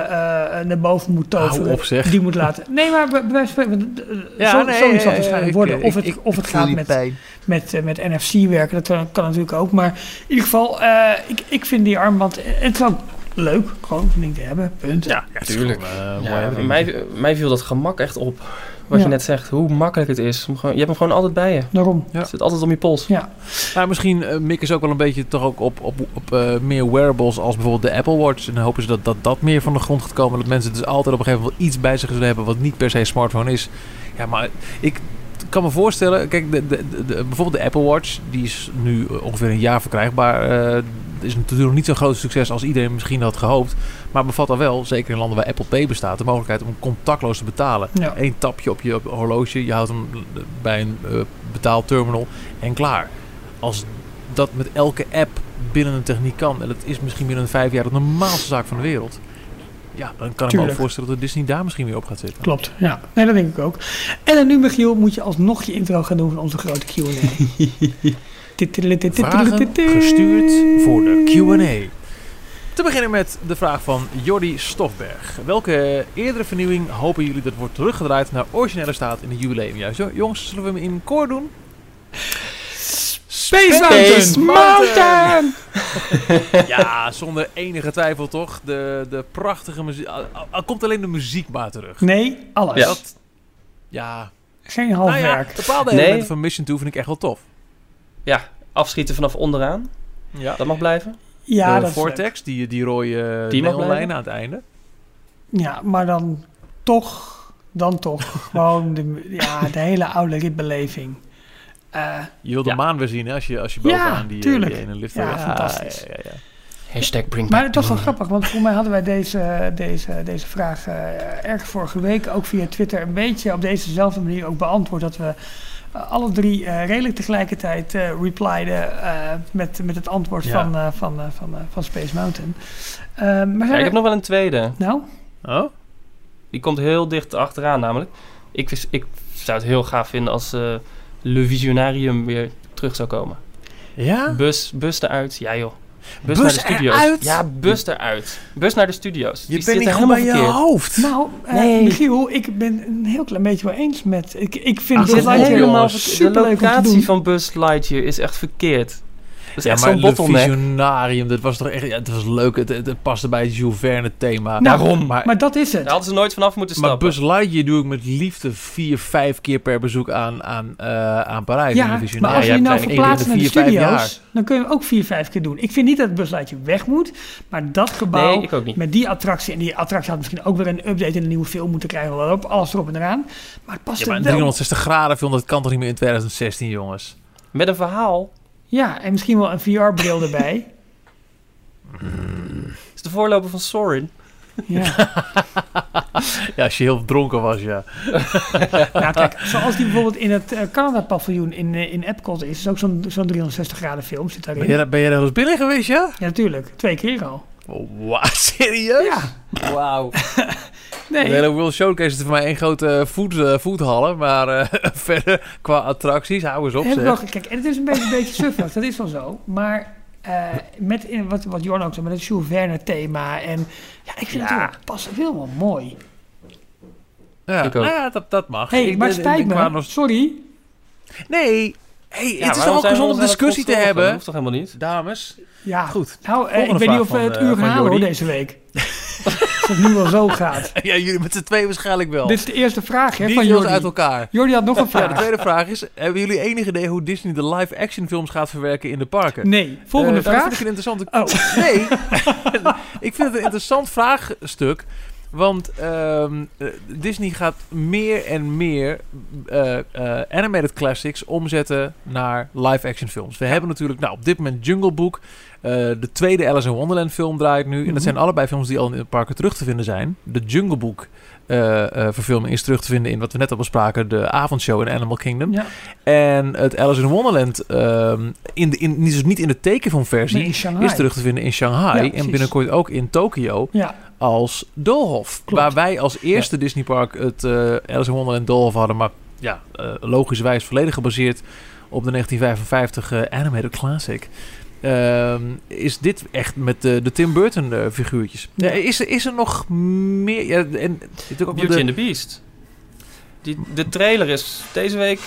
eh, naar boven moet toveren. Hou op, zeg. Die moet laten. Nee, maar bij wijze van Ja, zo, nee, zal het waarschijnlijk worden. ik- Of het, ik- of het gaat met, pijn. met, met NFC werken, dat kan, natuurlijk ook. Maar in ieder geval, eh, ik, ik vind die armband, het is ook leuk, gewoon een ding te hebben, punt. Ja, het is Tuurlijk. gewoon, eh, mooi Ja, mij, mij viel dat gemak echt op. Wat Ja. je net zegt, hoe makkelijk het is. Om gewoon, je hebt hem gewoon altijd bij je. Daarom. Ja. Het zit altijd om je pols. Ja, Maar misschien uh, mikken ze ook wel een beetje toch ook op, op, op eh, meer wearables als bijvoorbeeld de Apple Watch. En dan hopen ze dat, dat dat meer van de grond gaat komen. Dat mensen dus altijd op een gegeven moment iets bij zich zullen hebben wat niet per se een smartphone is. Ja, maar ik kan me voorstellen, kijk, de, de, de, de- bijvoorbeeld de Apple Watch, die is nu eh, ongeveer een jaar verkrijgbaar. Eh is natuurlijk nog niet zo'n groot succes als iedereen misschien had gehoopt. Maar bevat al wel, zeker in landen waar Apple Pay bestaat, de mogelijkheid om contactloos te betalen. ja. Eén tapje op je, horloge, je houdt hem bij een eh, betaalterminal en klaar. Als dat met elke app binnen een techniek kan, en dat is misschien binnen vijf jaar de normaalste zaak van de wereld. Ja, dan kan ik me ook voorstellen dat Disney daar misschien weer op gaat zitten. Klopt, ja. Nee, dat denk ik ook. En dan nu, Michiel, moet je alsnog je intro gaan doen van onze grote Q&A. Vragen gestuurd voor de Q&A. Te beginnen met de vraag van Jordi Stofberg. Welke eerdere vernieuwing hopen jullie dat wordt teruggedraaid naar originele staat in het jubileumjaar? Zo, jongens, zullen we hem in koor doen? Space Space Mountain! Ja, zonder enige twijfel toch. De, de prachtige muziek. Al, al- al komt alleen de muziek maar terug. Nee, alles. Ja. Dat, ja. Geen Nou ja, halfwerk. bepaalde Nee. elementen van Mission 2 vind ik echt wel tof. Ja, afschieten vanaf onderaan. Ja. Dat mag blijven. Ja, de dat is leuk. Vortex, die, die rode Die mag neonlijn aan het einde. Ja, maar dan toch, dan toch gewoon de, ja, de hele oude ritbeleving. Eh, Je wil de Ja. maan weer zien hè, als je, als je Ja, bovenaan die, eh, tuurlijk. die ene lift Ja, fantastisch. Ja, ja, ja. Hashtag bring maar het was wel grappig, want voor mij hadden wij deze, deze, deze vraag eh erg vorige week ook via Twitter een beetje op dezezelfde manier ook beantwoord. Dat we eh, alle drie eh, redelijk tegelijkertijd eh repliden eh, met, met het antwoord Ja. van, eh, van, eh, van, eh, van Space Mountain. Maar Ja, ik heb nog wel een tweede. Nou, Oh? Die komt heel dicht achteraan namelijk. Ik, ik zou het heel gaaf vinden als eh Le Visionarium weer terug zou komen. Ja? Bus, bus eruit. Ja joh. Bus, Bus naar de studio's. eruit? Ja, bus eruit. Bus naar de studio's. Je Die bent niet goed bij je verkeerd. hoofd. nou eh, Nee. Michiel, ik ben een heel klein beetje wel eens met... Ik, ik vind Ach, dit helemaal. De superleuk om te locatie doen. van Bus Lightyear is echt verkeerd. Dat is Ja, echt maar zo'n bottleneck. Visionarium, dat was toch echt... Ja, het was leuk. Het, het, het paste bij het Jules Verne thema. Nou, Daarom. Maar, Maar dat is het. Daar hadden ze nooit vanaf moeten maar stappen. Buzz Lightyear doe ik met liefde vier, vijf keer per bezoek aan, aan, eh, aan Parijs. Ja, maar als je nou verplaatst naar de studio's, dan kun je hem ook vier, vijf keer doen. Ik vind niet dat het buslijtje weg moet, maar dat gebouw Nee, ik ook niet. met die attractie, en die attractie had misschien ook weer een update in een nieuwe film moeten krijgen, wel op, alles erop en eraan. Maar het past Ja, maar een wel. 360 graden film, dat kan toch niet meer in 2016, jongens? Met een verhaal. Ja, en misschien wel een VR-bril erbij. is de voorloper van Sorin. Ja. Ja, als je heel dronken was, ja. nou, kijk, zoals die bijvoorbeeld in het eh, Canada-paviljoen in, eh, in Epcot is, is ook zo'n zo'n 360 graden film zit daarin. Ben jij, daar- ben jij daar wel eens binnen geweest, ja? Ja, natuurlijk. Twee keer al. Oh, wow, serieus? Ja. Wauw. Nee. De hele World Showcase is voor mij één grote voet, eh, voethallen. Maar eh, verder, qua attracties, hou eens op Heb wel, kijk, en het is een beetje, een beetje suffig, dat is wel zo. Maar eh, met in, wat, wat Jorn ook zei, met het Jules Verne thema. En ja, ik vind Ja. het wel pas helemaal mooi. Ja, Ik ook. ja, dat, dat mag. hey, Ik- maar het ik- spijt me. nog- Sorry. Nee, hey, Ja, het is toch ook gezond om discussie te hebben? Dat hoeft toch helemaal niet? Dames, Ja, goed. nou, eh, ik weet niet of we het uur gaan halen hoor Jordi. deze week. Als het nu wel zo gaat. Ja, jullie met z'n tweeën waarschijnlijk wel. Dit is de eerste vraag hè, Die van Jordi. uit elkaar. Jordi had nog een Ja, vraag. de tweede vraag is, hebben jullie enig idee hoe Disney de live-action films gaat verwerken in de parken? Nee, volgende Eh, nou, vraag. Dat vind ik een interessante... Oh, Nee, ik vind het een interessant vraagstuk. Want ehm, eh, Disney gaat meer en meer eh, eh, animated classics omzetten naar live-action films. We hebben natuurlijk nou, op dit moment Jungle Book. de tweede Alice in Wonderland film draait nu. En Mhm. dat zijn allebei films die al in de parken terug te vinden zijn. De Jungle Book verfilming is terug te vinden in wat we net al bespraken. De avondshow in Animal Kingdom. ja. En het Alice in Wonderland, ehm, in de, in, dus niet in de tekenfilmversie, is terug te vinden in Shanghai. Ja, en binnenkort ook in Tokio Ja, als Doolhof. Klopt. Waar wij als eerste Disneypark het eh Alice in Wonderland Doolhof hadden. Maar ja, eh, logischwijs volledig gebaseerd op de 1955 eh, animated classic. Ehm, is dit echt met de, de Tim Burton eh, figuurtjes? Ja. Ja, is, er, is er nog meer? Ja, en natuurlijk ook Beauty de, and the Beast. Die, de trailer is deze week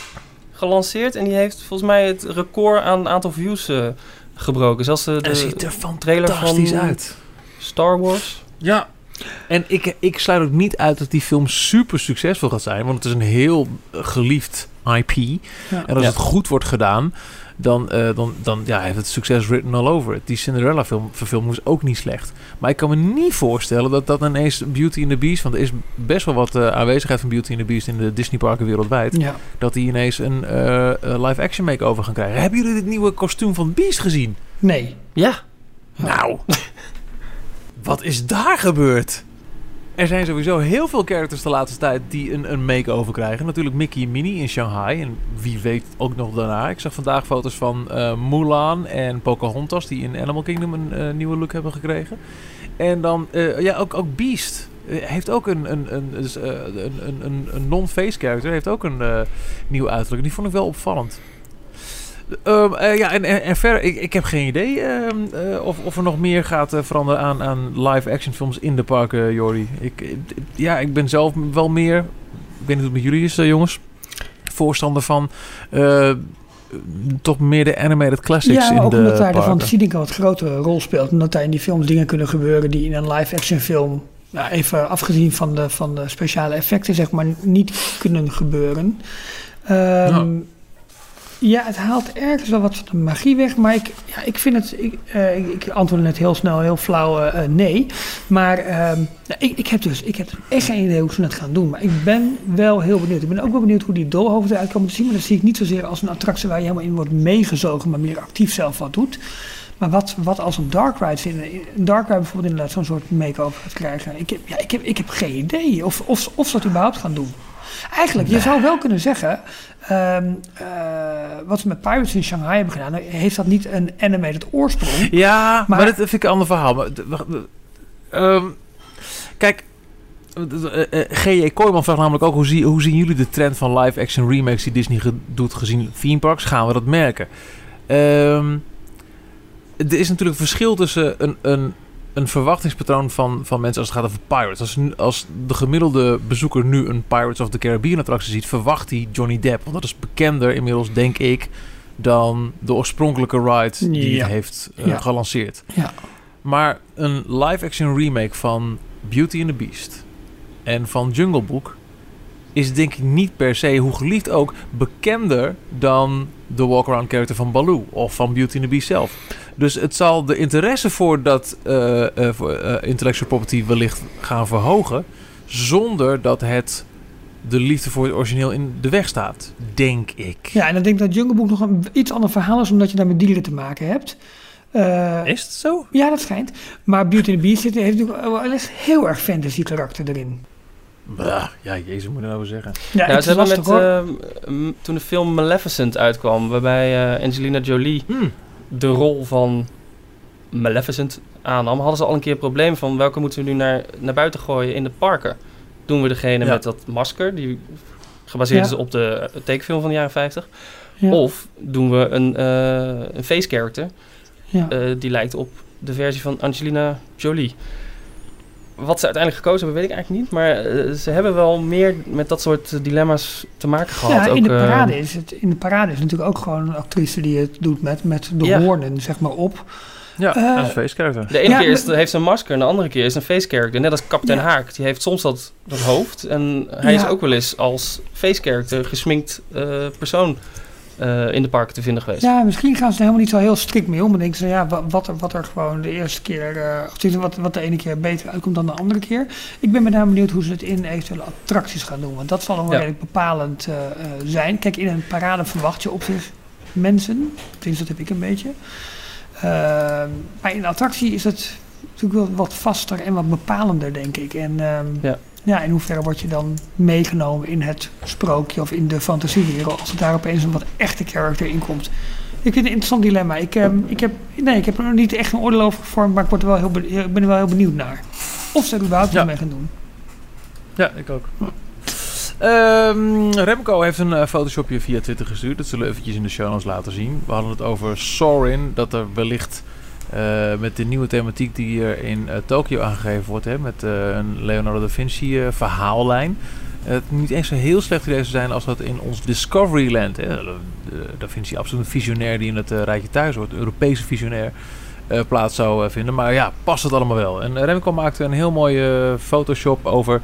gelanceerd en die heeft volgens mij het record aan aantal views eh, gebroken. Zelfs de, de ziet er trailer fantastisch van uit. Star Wars. Ja. En ik, ik sluit ook niet uit dat die film super succesvol gaat zijn. Want het is een heel geliefd IP. Ja. En als Ja. het goed wordt gedaan, dan, eh, dan, dan ja, heeft het succes written all over it. Die Cinderella film, verfilming was ook niet slecht. Maar ik kan me niet voorstellen dat dat ineens Beauty and the Beast... want er is best wel wat eh, aanwezigheid van Beauty and the Beast in de Disney parken wereldwijd... Ja. dat die ineens een eh, live-action make-over gaan krijgen. Hebben jullie dit nieuwe kostuum van Beast gezien? Nee. Ja. Nou, wat is daar gebeurd? Er zijn sowieso heel veel characters de laatste tijd die een, een make-over krijgen. Natuurlijk Mickey en Minnie in Shanghai. En wie weet ook nog daarna. Ik zag vandaag foto's van eh, Mulan en Pocahontas... die in Animal Kingdom een eh, nieuwe look hebben gekregen. En dan, eh, ja, ook, ook Beast heeft ook een, dus, een, een, een, een non-face character. Heeft ook een nieuw uiterlijk. Die vond ik wel opvallend. Ehm, eh, ja, en, en, en verder, ik, ik heb geen idee ehm, eh, of, of er nog meer gaat eh, veranderen aan, aan live-action films in de parken, Jori. Ik, ja, ik ben zelf wel meer, ik weet niet hoe het met jullie is, jongens, voorstander van toch meer de animated classics Ja, in ook de omdat daar de fantasie denk ik een wat grotere rol speelt. Omdat daar in die films dingen kunnen gebeuren die in een live-action film, nou, even afgezien van de, van de speciale effecten, zeg maar, niet kunnen gebeuren. Ehm, ja. het haalt ergens wel wat van de magie weg, maar ik, ja, ik vind het. Ik, eh, ik, net heel snel, heel flauw eh, eh, nee. Maar ehm, nou, ik, ik heb dus ik heb echt geen idee hoe ze het gaan doen. Maar ik ben wel heel benieuwd. Ik ben ook wel benieuwd hoe die doolhoofden eruit komen te zien. Maar dat zie ik niet zozeer als een attractie waar je helemaal in wordt meegezogen, maar meer actief zelf wat doet. Maar wat, wat als een dark ride in een dark ride bijvoorbeeld inderdaad zo'n soort make-over gaat krijgen. Ik heb, ja, ik heb, ik heb geen idee of, of, of ze dat überhaupt gaan doen. Eigenlijk, je zou wel kunnen zeggen, ehm, eh, wat ze met Pirates in Shanghai hebben gedaan, heeft dat niet een animated oorsprong? Ja, maar, Maar- dat vind ik een ander verhaal. Maar, ehm, kijk, eh, eh, G.J. Kooijman vraagt namelijk ook... Hoe, zie, hoe zien jullie de trend van live-action remakes die Disney ge- doet gezien theme parks? Gaan we dat merken? Ehm, er is natuurlijk een verschil tussen een, een, een verwachtingspatroon van, van mensen als het gaat over Pirates. Als, als de gemiddelde bezoeker nu een Pirates of the Caribbean attractie ziet... verwacht hij Johnny Depp. Want dat is bekender inmiddels, denk ik... dan de oorspronkelijke ride die Ja. het heeft eh, Ja. gelanceerd. Ja. Maar een live-action remake van Beauty and the Beast en van Jungle Book is denk ik niet per se, hoe geliefd ook, bekender dan de walk-around character van Baloo of van Beauty and the Beast zelf. Dus het zal de interesse voor dat eh, eh, voor, eh, intellectual property wellicht gaan verhogen, zonder dat het de liefde voor het origineel in de weg staat, denk ik. Ja, en dan denk ik dat Jungle Book nog een iets ander verhaal is, omdat je daar met dieren te maken hebt. Eh, Is het zo? ja, dat schijnt. Maar Beauty and the Beast heeft natuurlijk wel heel erg fantasy karakter erin. Bah, ja, jezus, moet je nou zeggen. Ja, Ja, het ze is hebben lastig met, hoor. eh, m- toen de film Maleficent uitkwam, waarbij eh, Angelina Jolie Hmm. de rol van Maleficent aannam, hadden ze al een keer een probleem van welke moeten we nu naar, naar buiten gooien in de parken. Doen we degene Ja. met dat masker, die gebaseerd Ja. is op de eh, tekenfilm van de jaren 50. Ja, Of doen we een, eh, een face character ja. eh, die lijkt op de versie van Angelina Jolie. Wat ze uiteindelijk gekozen hebben, weet ik eigenlijk niet. Maar eh, ze hebben wel meer met dat soort eh, dilemma's te maken gehad. Ja, in de, eh, parade is het, in de parade is natuurlijk ook gewoon een actrice die het doet met, met de Ja. hoornen zeg maar op. Ja, dat is een face character. De ene Ja, keer is, heeft ze een masker en de andere keer is een face character. Net als Kapitein Ja. Haak. Die heeft soms dat, dat hoofd. En hij is ook wel eens als face character gesminkt eh, persoon eh, in de parken te vinden geweest. Ja, misschien gaan ze er helemaal niet zo heel strikt mee om. Dan denken ze, ja, wa- wat er, wat er gewoon de eerste keer, eh, of wat, wat de ene keer beter uitkomt dan de andere keer. Ik ben met name benieuwd hoe ze het in eventuele attracties gaan doen. Want dat zal dan wel Ja. redelijk bepalend eh, zijn. Kijk, in een parade verwacht je op zich mensen. Tenminste, dat heb ik een beetje. Ehm, maar in een attractie is het natuurlijk wel wat vaster en wat bepalender, denk ik. En ehm, Ja. Ja, in hoeverre word je dan meegenomen in het sprookje of in de fantasiewereld als er daar opeens een wat echte character in komt. Ik vind het een interessant dilemma. Ik, ehm, ik, heb, nee, ik heb er nog niet echt een oordeel over gevormd, maar ik, word er wel heel, be- ik ben er wel heel benieuwd naar. Of ze er überhaupt Ja. iets mee gaan doen. Ja, ik ook. Ehm, Remco heeft een eh, Photoshopje via Twitter gestuurd. Dat zullen we eventjes in de show notes laten zien. We hadden het over Sorin. Dat er wellicht eh, met de nieuwe thematiek die hier in eh, Tokio aangegeven wordt. Hè, met eh, een Leonardo da Vinci verhaallijn. Het niet eens zo heel slecht idee zou zijn als dat in ons Discoveryland. Hè, Da Vinci absoluut een visionair die in het rijtje thuis hoort. Een Europese visionair. plaats zou vinden. Maar ja, past het allemaal wel. En Remco maakte een heel mooie Photoshop over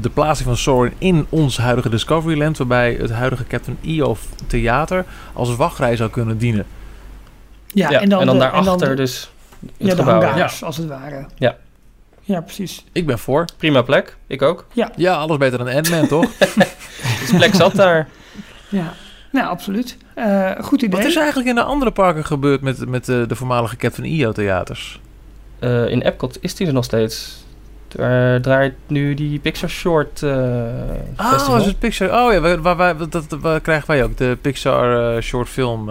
de plaatsing van Sorin in ons huidige Discoveryland, waarbij het huidige Captain EO theater als wachtrij zou kunnen dienen. Ja, Ja, en dan, de- daarachter de- dus het ja, de gebouw. hangars, als het ware. Ja. Ja, precies. Ik ben voor. Prima plek, ik ook. Ja, alles beter dan Ant-Man, toch? Dus plek zat daar. Ja, nou, absoluut. Eh, goed idee. Wat is er eigenlijk in de andere parken gebeurd met, met eh, de voormalige Captain EO theaters? Eh, in Epcot is die er nog steeds. Daar draait nu die Pixar Short eh Oh, is het Pixar? Oh ja, waar, waar, waar- dat, waar krijgen wij ook? De Pixar short film.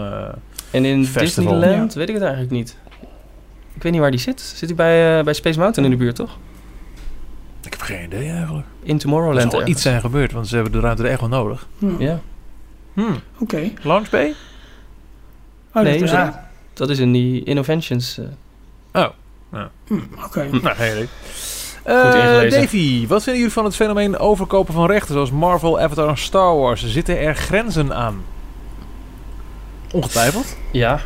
En in Festival. Disneyland weet ik het eigenlijk niet. Ik weet niet waar die zit. Zit hij bij, eh, bij Space Mountain in de buurt, toch? Ik heb geen idee eigenlijk. In Er Tomorrowland zal wel ergens. iets zijn gebeurd, want ze hebben de ruimte er echt wel nodig. Hm, Ja, Hmm. Oké. Launch Bay? Oh, Nee, dat, ja. dat is in die Innovations. eh. Hm, Oké. Nou, geen idee. Goed Eh, ingelezen. Davy, wat vinden jullie van het fenomeen overkopen van rechten zoals Marvel, Avatar en Star Wars? Zitten er grenzen aan? Ongetwijfeld. Ja,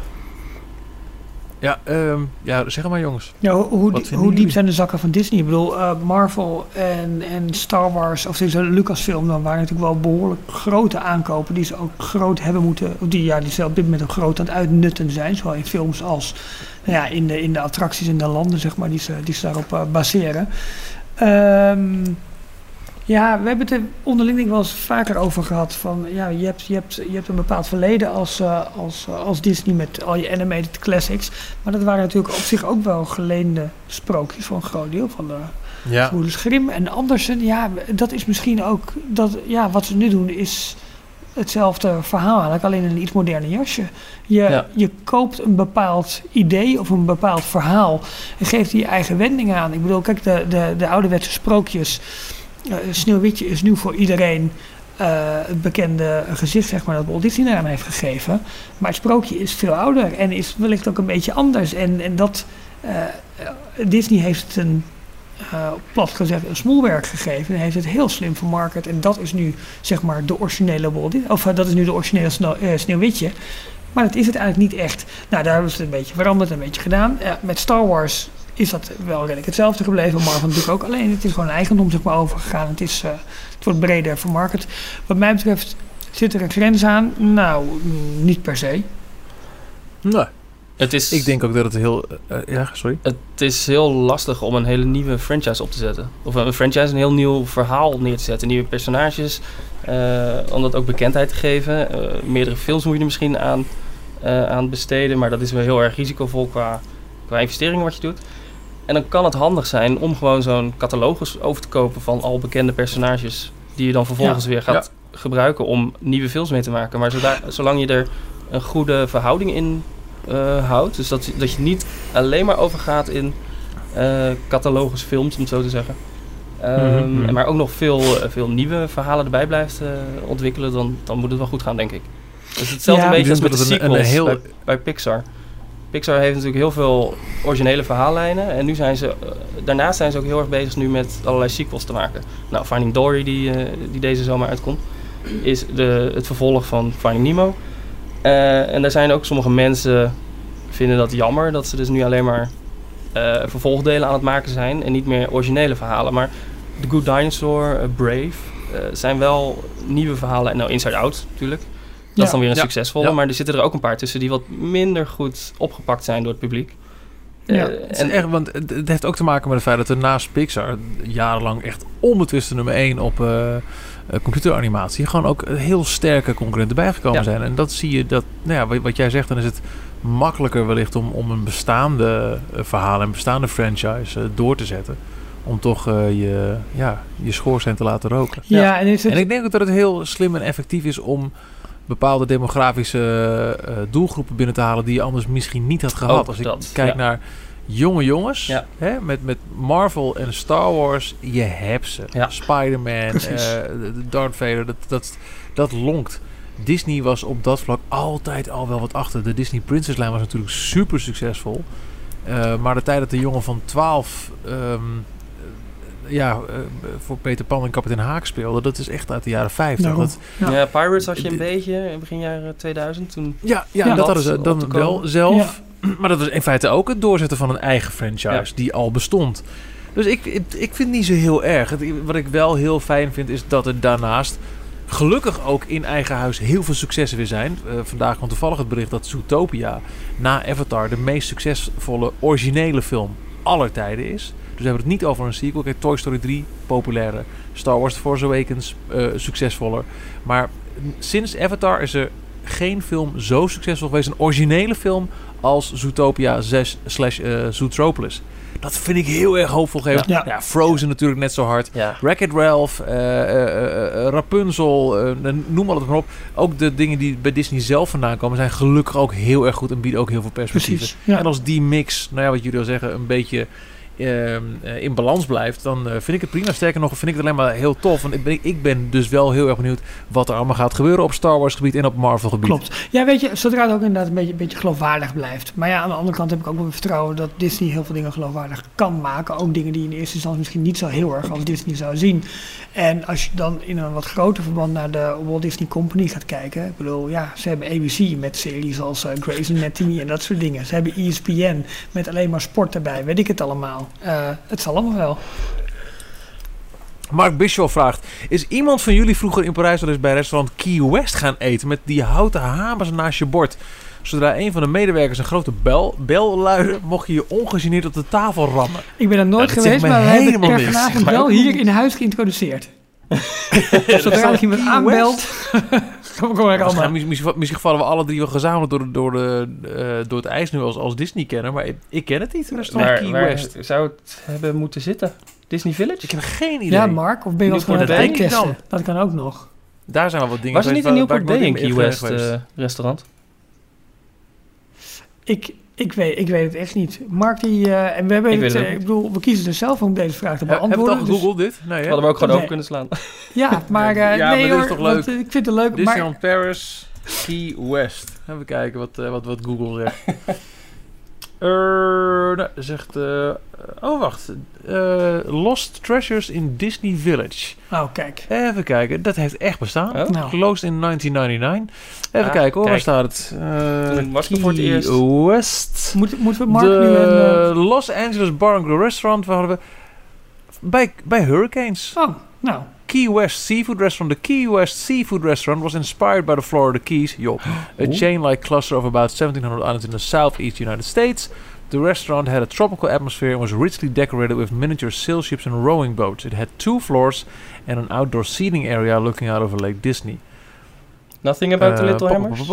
Ja, ehm, ja zeg maar jongens. Ja, hoe, hoe, die- diep zijn de zakken van Disney? Ik bedoel, eh, Marvel en, en Star Wars, of deze Lucasfilm, dan waren natuurlijk wel behoorlijk grote aankopen die ze ook groot hebben moeten, of die, ja, die ze op dit moment ook groot aan het uitnutten zijn, zowel in films als nou ja, in, de, in de attracties in de landen, zeg maar, die ze, die ze daarop eh, baseren. Ehm, ja, we hebben het er onderling denk ik wel eens vaker over gehad. Van, ja, je, hebt, je, hebt, je hebt een bepaald verleden als, eh, als, eh, als Disney met al je animated classics. Maar dat waren natuurlijk op zich ook wel geleende sprookjes voor een groot deel van de Ja. Broeders Grimm. En Andersen, ja, dat is misschien ook... Dat, ja, wat ze nu doen is hetzelfde verhaal eigenlijk, alleen in een iets moderne jasje. Je, Ja. je koopt een bepaald idee of een bepaald verhaal en geeft er je eigen wending aan. Ik bedoel, kijk, de, de, de ouderwetse sprookjes... Sneeuwwitje is nu voor iedereen eh, het bekende gezicht, zeg maar, dat Walt Disney eraan heeft gegeven. Maar het sprookje is veel ouder en is wellicht ook een beetje anders. En, en dat, eh, Disney heeft het een, eh, plat gezegd, een smoelwerk gegeven. En heeft het heel slim vermarkt. En dat is nu, zeg maar, de originele Walt Disney. Of dat is nu de originele Sneeuw, Sneeuwwitje. Maar dat is het eigenlijk niet echt. Nou, daar hebben ze het een beetje veranderd, een beetje gedaan. Met Star Wars is dat wel redelijk hetzelfde gebleven. Marvel natuurlijk ook. Alleen het is gewoon eigendom zeg maar, overgegaan. Het, is, eh, het wordt breder vermarkt. Wat mij betreft zit er een grens aan. Nou, mm, niet per se. Nee. het is, Ik denk ook dat het heel... eh, eh, ja, sorry. het is heel lastig om een hele nieuwe franchise op te zetten. Of een franchise, een heel nieuw verhaal neer te zetten. Nieuwe personages, eh, om dat ook bekendheid te geven. Eh, meerdere films moet je er misschien aan, eh, aan besteden. Maar dat is wel heel erg risicovol qua, qua investeringen wat je doet. En dan kan het handig zijn om gewoon zo'n catalogus over te kopen van al bekende personages. Die je dan vervolgens weer gaat gebruiken om nieuwe films mee te maken. Maar zoda- zolang je er een goede verhouding in eh, houdt. Dus dat, dat je niet alleen maar overgaat in eh catalogusfilms, om het zo te zeggen. Mhm. Maar ook nog veel, eh, veel nieuwe verhalen erbij blijft eh, ontwikkelen, dan, dan moet het wel goed gaan, denk ik. Dus hetzelfde Ja, beetje als met de een- sequels een heel- bij, bij Pixar. Pixar heeft natuurlijk heel veel originele verhaallijnen. En nu zijn ze, eh, daarnaast zijn ze ook heel erg bezig nu met allerlei sequels te maken. Nou, Finding Dory, die, eh, die deze zomer uitkomt, is de, het vervolg van Finding Nemo. Eh, en daar zijn ook sommige mensen vinden dat jammer dat ze dus nu alleen maar vervolgdelen aan het maken zijn en niet meer originele verhalen. Maar The Good Dinosaur, Brave zijn wel nieuwe verhalen. En nou, Inside Out natuurlijk. Dat Ja. is dan weer een Ja. succesvolle. Ja. Maar er zitten er ook een paar tussen die wat minder goed opgepakt zijn door het publiek. Ja. Eh, Het is en, echt, want het, heeft ook te maken met het feit dat er naast Pixar jarenlang echt onbetwiste nummer 1 op eh, eh, computeranimatie gewoon ook heel sterke concurrenten bijgekomen Ja. zijn. En dat zie je dat, nou ja, wat, wat jij zegt, dan is het makkelijker wellicht om, om een bestaande verhaal en bestaande franchise door te zetten. Om toch je, ja, je schoorsteen te laten roken. Ja, en is het, En ik denk ook dat het heel slim en effectief is om bepaalde demografische eh, doelgroepen binnen te halen die je anders misschien niet had gehad. Ook Als ik dat, kijk ja. naar jonge jongens. Ja. Hè, met, met Marvel en Star Wars. Je hebt ze. Ja. Spider-Man, eh, Darth Vader. Dat, dat, dat lonkt. Disney was op dat vlak altijd al wel wat achter. De Disney Princess lijn was natuurlijk super succesvol. Eh, maar de tijd dat de jongen van 12 ehm, eh, ja, eh, voor Peter Pan en Kapitein Haak speelde, dat is echt uit de jaren 50. Daarom. Dat, Ja. Ja, Pirates had je een beetje in begin jaren 2000. Toen ja, ja, dat hadden ze dan wel zelf. Maar dat was in feite ook het doorzetten van een eigen franchise Ja. die al bestond. Dus ik, ik, ik vind het niet zo heel erg. Het- wat ik wel heel fijn vind is dat er daarnaast gelukkig ook in eigen huis heel veel successen weer zijn. Eh, vandaag kwam toevallig het bericht dat Zootopia na Avatar de meest succesvolle originele film aller tijden is. Dus we hebben het niet over een sequel. Kijk, Toy Story 3, populaire. Star Wars The Force Awakens, eh, succesvoller. Maar sinds Avatar is er geen film zo succesvol geweest. Een originele film als Zootopia 6 slash eh, Zootropolis. Dat vind ik heel erg hoopvolgevend. Ja. Ja. Frozen natuurlijk net zo hard. ja, Wreck-It Ralph, eh, eh, eh, eh, Rapunzel, eh, noem alles maar op. Ook de dingen die bij Disney zelf vandaan komen zijn gelukkig ook heel erg goed en bieden ook heel veel perspectieven. Precies. Ja. En als die mix, nou ja, wat jullie al zeggen, een beetje in balans blijft, dan eh, vind ik het prima. Sterker nog, vind ik het alleen maar heel tof. Want ik ben, ik ben dus wel heel erg benieuwd wat er allemaal gaat gebeuren op Star Wars gebied en op Marvel gebied. Klopt. Ja, weet je, zodra het ook inderdaad een beetje, beetje geloofwaardig blijft. Maar ja, aan de andere kant heb ik ook wel vertrouwen dat Disney heel veel dingen geloofwaardig kan maken. Ook dingen die in eerste instantie misschien niet zo heel erg als Disney zou zien. En als je dan in een wat groter verband naar de Walt Disney Company gaat kijken. Ik bedoel, ja, ze hebben ABC met series als eh, Grey's Anatomy en dat soort dingen. Ze hebben ESPN met alleen maar sport erbij, weet ik het allemaal. Eh, het zal allemaal wel. Mark Bischoff vraagt: Is iemand van jullie vroeger in Parijs wel eens bij restaurant Key West gaan eten met die houten hamers naast je bord? Zodra een van de medewerkers een grote bel, bel luidde, mocht je je ongegeneerd op de tafel rammen. Ik ben er nooit Ja, geweest, maar we hebben het vanavond Zegt mij wel hier in huis geïntroduceerd. Zodra er iemand aanbelt, kom ik allemaal. misschien, misschien vallen we alle drie wel gezamenlijk door, de- door, de, eh, door het ijs nu als, als Disney kennen, maar ik, ik ken het niet. Restaurant waar, Key waar West. zou het hebben moeten zitten? Disney Village? Ik heb geen idee. Ja, Mark, of ben je wel gewoon aan. Dat kan ook nog. Daar zijn wel wat dingen Was er niet een ik Bay in Key West eh, restaurant? Ik, ik, weet, ik weet het echt niet. Mark, die, eh, en we hebben Ik het, eh, ik bedoel, we kiezen er zelf om deze vraag te Heb- Hebben we het beantwoorden. al gegoogeld dit? Nee, hè? Hadden we ook gewoon Nee. over kunnen slaan. dus- ja, maar eh, Ja, maar is toch want, leuk? ik vind het leuk. Maar, Disneyland Paris, Key West. Even kijken wat, eh, wat, wat Google zegt. Nou, zegt... eh, oh, wacht. Eh, Lost Treasures in Disney Village. oh, kijk. Even kijken. Dat heeft echt bestaan. Oh. Nou. Closed in 1999. Even Ah, kijken hoor. Waar staat het? Eh, Toen was ik er voor het Key eerst. West. Moet, moeten we Mark de nu een... eh, Los Angeles Bar and Grill Restaurant. Waar hadden we... Bij, bij Hurricanes. oh, nou. Key West Seafood Restaurant. The Key West Seafood Restaurant was inspired by the Florida Keys. Yo, a chain-like cluster of about 1,700 islands in the southeast United States. The restaurant had a tropical atmosphere and was richly decorated with miniature sail ships and rowing boats. It had two floors and an outdoor seating area looking out over Lake Disney. Nothing about the Uh, Little pop, Hammers?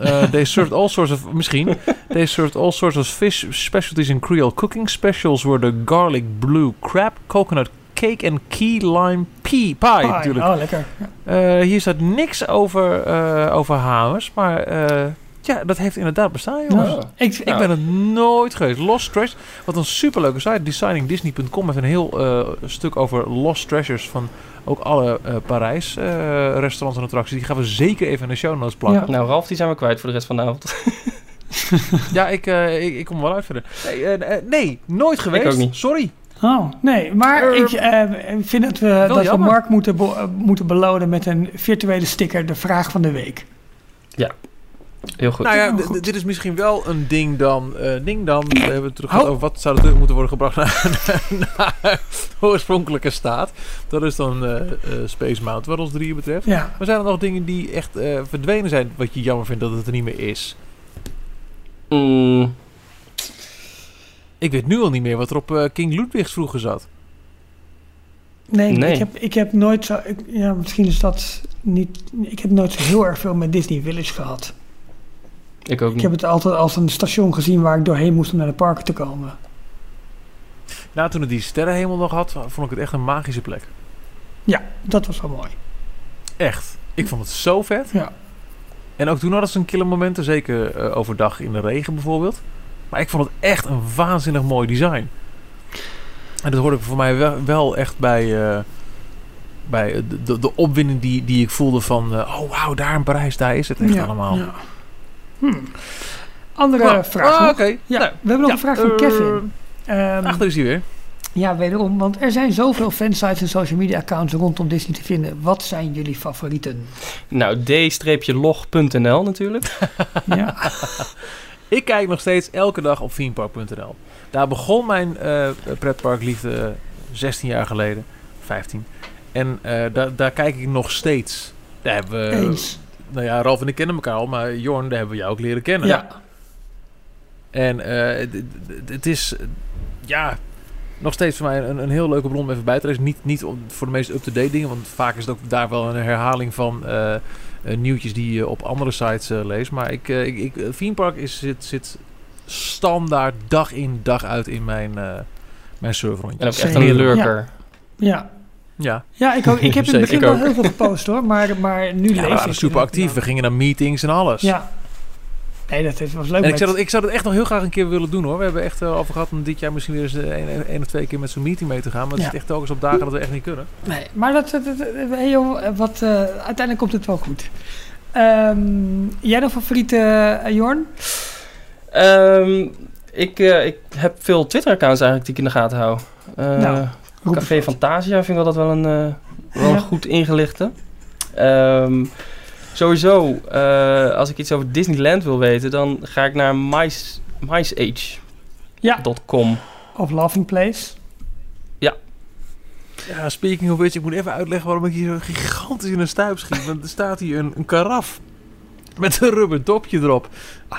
Uh, they served all sorts of misschien. They served all sorts of fish specialties in Creole cooking. Specials were the garlic blue crab, coconut cake en key lime pea pie. Pie. natuurlijk. Oh, lekker. Uh, hier staat niks over, uh, over hamers, maar uh, ja, dat heeft inderdaad bestaan, jongens. Nou, ik, Ik ben het nooit geweest. Lost Treasures, wat een superleuke site. Designingdisney.com heeft een heel uh, stuk over Lost Treasures van ook alle uh, Parijs uh, restaurants en attracties. Die gaan we zeker even in de show notes plakken. Ja. Nou, Ralf, die zijn we kwijt voor de rest van de avond. ja, ik, uh, ik, ik, kom wel uit verder. Nee, uh, nee nooit geweest. Ik ook niet. Sorry. Oh, nee, maar ik uh, vind dat we, dat we Mark moeten, be uh, moeten belonen met een virtuele sticker, de vraag van de week. Ja, heel goed. Nou ja, goed. dit is misschien wel een ding dan. Uh, ding dan. We hebben terug over wat zou er terug moeten worden gebracht naar, naar de oorspronkelijke staat. Dat is dan uh, Space Mountain, wat ons drieën betreft. Ja. Maar zijn er nog dingen die echt uh, verdwenen zijn, wat je jammer vindt dat het er niet meer is? Mm. Ik weet nu al niet meer wat er op uh, King Ludwigs vroeger zat. Nee, nee. Ik, heb, ik heb nooit zo. Ik, ja, misschien is dat niet. Ik heb nooit zo heel erg veel met Disney Village gehad. Ik ook niet. Ik heb het altijd als een station gezien waar ik doorheen moest om naar de parken te komen. Nou, toen het die sterrenhemel nog had, vond ik het echt een magische plek. Ja, dat was wel mooi. Echt. Ik vond het zo vet. Ja. En ook toen hadden ze een killer momenten, zeker uh, overdag in de regen bijvoorbeeld. Maar ik vond het echt een waanzinnig mooi design. En dat hoorde ik voor mij wel, wel echt bij, eh, bij de, de, de opwinding die, die ik voelde van... eh, oh wauw, daar in Parijs, daar is het echt Ja, allemaal. ja. Hmm. Andere Nou, vraag. ah, Ja, Nou, we hebben nog ja, een vraag van eh, Kevin. Ehm, Ach, daar is hij weer. ja, wederom, want er zijn zoveel fansites en social media accounts rondom Disney te vinden. Wat zijn jullie favorieten? Nou, d-log.nl natuurlijk. ja. Ik kijk nog steeds elke dag op themepark.nl. Daar begon mijn eh pretparkliefde 16 jaar geleden. 15. En eh, daar, daar kijk ik nog steeds. Daar hebben we... Eens. Nou ja, Ralf en ik kennen elkaar al, maar Jorn, daar hebben we jou ook leren kennen. Ja. En eh, het is, eh, ja, nog steeds voor mij een, een heel leuke bron om even bij te lezen. Niet, niet voor de meest up-to-date dingen, want vaak is het ook daar wel een herhaling van eh, eh, nieuwtjes die je op andere sites eh, leest. Maar ik, eh, ik, ik, eh, Theme Park is, zit, zit standaard dag in dag uit in mijn, eh mijn serverrondje. En ook echt een lurker. Ja. Ja, Ja, ik, ook, ik heb in het begin wel heel veel gepost hoor, maar, maar nu ja lees we ik. waren super actief. We gingen naar meetings en alles. Ja. Nee, dat is- was leuk. En ik zou, dat, ik zou dat echt nog heel graag een keer willen doen hoor. We hebben echt eh, over gehad om dit jaar misschien weer eens eh, één één of twee keer met zo'n meeting mee te gaan. Maar het Ja. zit echt telkens op dagen dat we echt niet kunnen. Nee, maar dat, dat, dat- hey, joh, wat, eh, uiteindelijk komt het wel goed. Ehm, jij nog favoriete, eh, Jorn? Ehm, ik, eh, ik heb veel Twitter-accounts eigenlijk die ik in de gaten hou. Eh, Nou, Café eens. Fantasia vind ik altijd wel een, eh, wel Ja. een goed ingelichte. Ehm, sowieso, eh, als ik iets over Disneyland wil weten, dan ga ik naar mice, miceage.com. Ja, of Laughing Place. Ja, speaking of which, ik moet even uitleggen waarom ik hier zo gigantisch in een stuip schiet. Want er staat hier een, een karaf met een rubber dopje erop.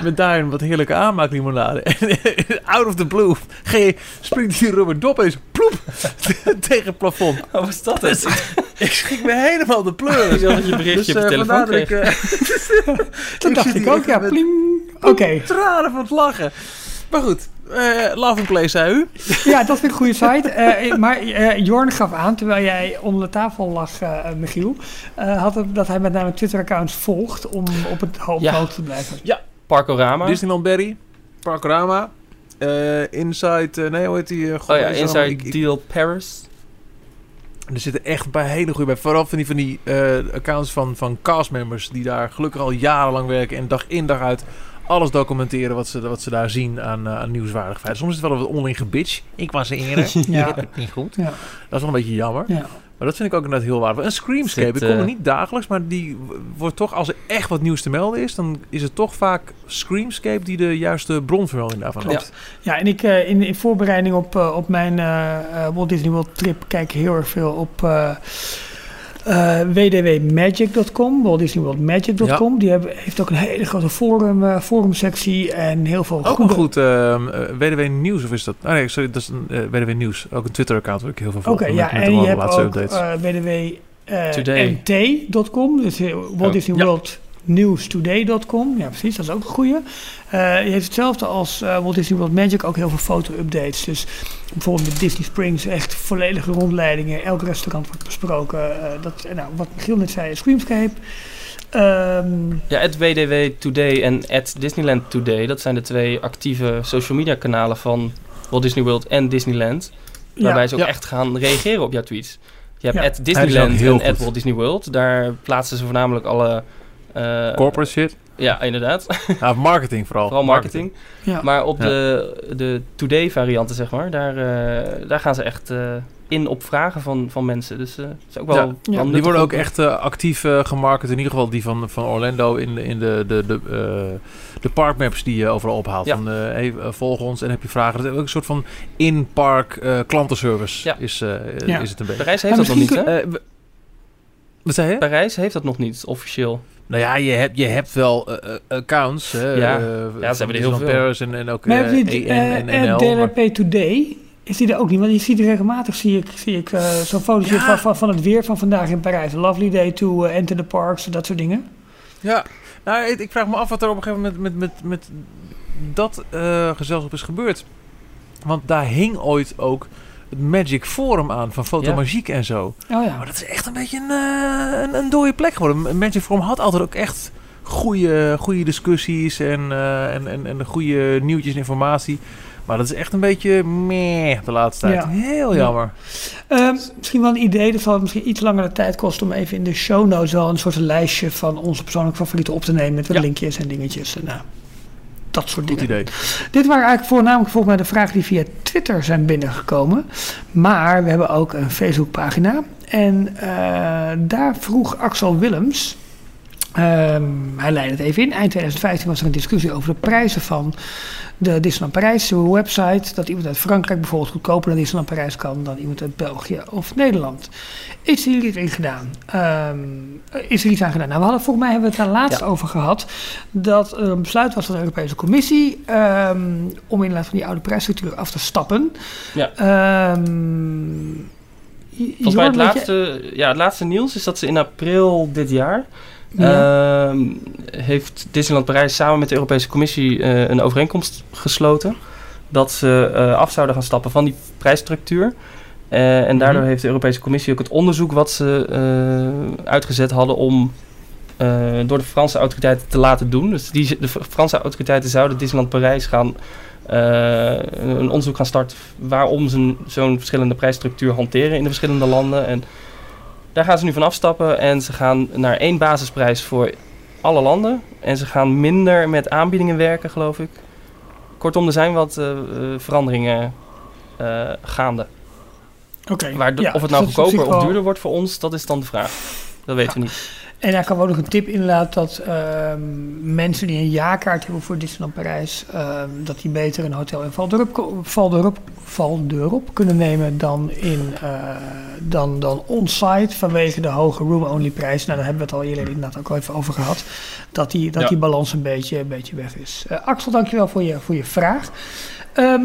Met daarin wat heerlijke aanmaaklimonade. En out of the blue ge- springt die rubber dop eens ploep tegen het plafond. Wat was dat? Dus ik schrik me helemaal de pleuren. Ik dat je berichtje op je eh, telefoon kreeg. ik, eh, Dat dacht ik ook, ja. Pling. Oké, tranen van het lachen. Maar goed, eh Love Play zei u. ja, dat vind ik een goede site. Eh, maar eh, Jorn gaf aan, terwijl jij onder de tafel lag, eh, Michiel, eh, had het, dat hij met name Twitter-accounts volgt om op het Ja. hoogte te blijven. Parkorama. Disneyland Berry, Parkrama, eh Inside, eh, nee hoe heet die? god, oh ja? Inside Ik- ik- Deal Paris. Er zitten echt een paar hele goede bij. Vooral van die, van die eh, accounts van, van castmembers die daar gelukkig al jarenlang werken en dag in dag uit alles documenteren wat ze, wat ze daar zien aan, eh, aan nieuwswaardig feiten. Soms is het wel wat onderling gebitch. Ik was er eerder. Ja. Niet goed. Ja. Dat is wel een beetje jammer. Ja. Maar dat vind ik ook inderdaad heel waardevol. En Screamscape, ik kom er eh, niet dagelijks, maar die wordt toch, als er echt wat nieuws te melden is, dan is het toch vaak Screamscape die de juiste bronvermelding daarvan heeft. Ja, en ik eh, in, in voorbereiding op, eh, op mijn eh, eh, Walt Disney World trip kijk heel erg veel op eh eh, www.magic.com, Walt Disney World Magic.com. Die hebben, heeft ook een hele grote forum, eh, forumsectie en heel veel Ook goede... een goed ehm, eh, WDW Nieuws, of is dat? Ah nee, sorry, dat is een eh, WDW Nieuws. Ook een Twitter-account waar ik heel veel volg. Oké, met- ja, met en je hebt laatste ook eh eh, nt.com, dus Walt Oh, Disney ja. World Newstoday.com. Ja, precies, dat is ook een goede. Eh, je heeft hetzelfde als eh, Walt Disney World Magic, ook heel veel foto-updates. Dus bijvoorbeeld met Disney Springs, echt volledige rondleidingen. Elk restaurant wordt besproken. Eh, dat, nou, wat Michiel net zei, Screamscape. Ehm, Ja, at WDW Today en at Disneyland Today. Dat zijn de twee actieve social media kanalen van Walt Disney World en Disneyland. Waarbij ja, ze ook Ja. echt gaan reageren op jouw tweets. Je hebt Ja. at Hij Disneyland en at. Walt Disney World. Daar plaatsen ze voornamelijk alle... eh, Corporate shit. Ja, inderdaad. Ja, marketing vooral. Vooral marketing. ja. Maar op Ja. de, de Today varianten, zeg maar, daar, eh, daar gaan ze echt eh, in op vragen van, van mensen. Dus eh, dat is ook wel, Ja. Die worden ook echt actief eh, gemarket. In ieder geval die van, van Orlando in, de- in de, de, de, eh, de parkmaps die je overal ophaalt. Ja. Van, eh, hey, volg ons en heb je vragen. Dat is ook een soort van in-park eh, klantenservice Ja. is, eh, Ja. is het een beetje. Parijs heeft dat nog niet, hè? Wat zei je? Parijs heeft dat nog niet, officieel. Nou ja, je hebt, je hebt wel eh, eh, accounts. Hè, Ja. eh, Ja, ze hebben er heel veel. Paris en, en ook Maar eh, die EN en NL. maar- DLRP Today? Is die er ook niet? Want je ziet regelmatig zie ik, zie ik eh, zo'n fotootje Ja. van, van, van het weer van vandaag in Parijs. A lovely day to enter the parks, dat soort dingen. Ja, nou, ik, ik vraag me af wat er op een gegeven moment met, met, met dat eh, gezelschap is gebeurd. Want daar hing ooit ook het Magic Forum aan van Fotomagiek en zo. Oh ja. Maar dat is echt een beetje een, eh, een, een dode plek geworden. Magic Forum had altijd ook echt goede, goede discussies en, eh, en, en, en goede nieuwtjes en informatie. Maar dat is echt een beetje meh de laatste tijd. Ja. Heel Ja. jammer. Ehm, misschien wel een idee, dat zal het misschien iets langere tijd kosten om even in de show notes wel een soort lijstje van onze persoonlijke favorieten op te nemen met wat Ja. linkjes en dingetjes. En, nou, dat soort Goed dingen. idee. Dit waren eigenlijk voornamelijk volgens mij de vragen die via Twitter zijn binnengekomen. Maar we hebben ook een Facebookpagina. En eh, daar vroeg Axel Willems. Ehm, hij leidde het even in. Eind 2015 was er een discussie over de prijzen van de Disneyland Parijs website. Dat iemand uit Frankrijk bijvoorbeeld goedkoper naar Disneyland Parijs kan dan iemand uit België of Nederland. Is er iets in gedaan? Ehm, is er iets aan gedaan? Nou, we hadden volgens mij hebben we het daar laatst Ja. over gehad. Dat er een besluit was van de Europese Commissie ehm, om inderdaad van die oude prijsstructuur af te stappen. Ja. Volgens mij het laatste, ja, het laatste nieuws is dat ze in april dit jaar... Ja. ehm, heeft Disneyland Parijs samen met de Europese Commissie eh, een overeenkomst gesloten. Dat ze eh, af zouden gaan stappen van die prijsstructuur. Eh, en daardoor Mhm. heeft de Europese Commissie ook het onderzoek wat ze uitgezet hadden om door de Franse autoriteiten te laten doen. Dus die, de Franse autoriteiten zouden Disneyland Parijs gaan een onderzoek gaan starten waarom ze zo'n verschillende prijsstructuur hanteren in de verschillende landen. En daar gaan ze nu van afstappen en ze gaan naar één basisprijs voor alle landen. En ze gaan minder met aanbiedingen werken, geloof ik. Kortom, er zijn wat eh, eh, veranderingen eh, gaande. Oké. Ja, of het dus nou zich goedkoper of duurder wordt voor ons, dat is dan de vraag. Dat weten we niet. En daar kan ook nog een tip inderdaad dat ehm, mensen die een jaarkaart hebben voor Disneyland Parijs, ehm, dat die beter een hotel in Valdorp, ko- Valdorp, Valdorp kunnen nemen dan, in, eh, dan, dan on-site vanwege de hoge room-only prijs. Nou, daar hebben we het al eerder inderdaad ook al even over gehad. Dat die, dat Ja. die balans een beetje, een beetje weg is. Eh, Axel, dankjewel voor je, voor je vraag. Ehm,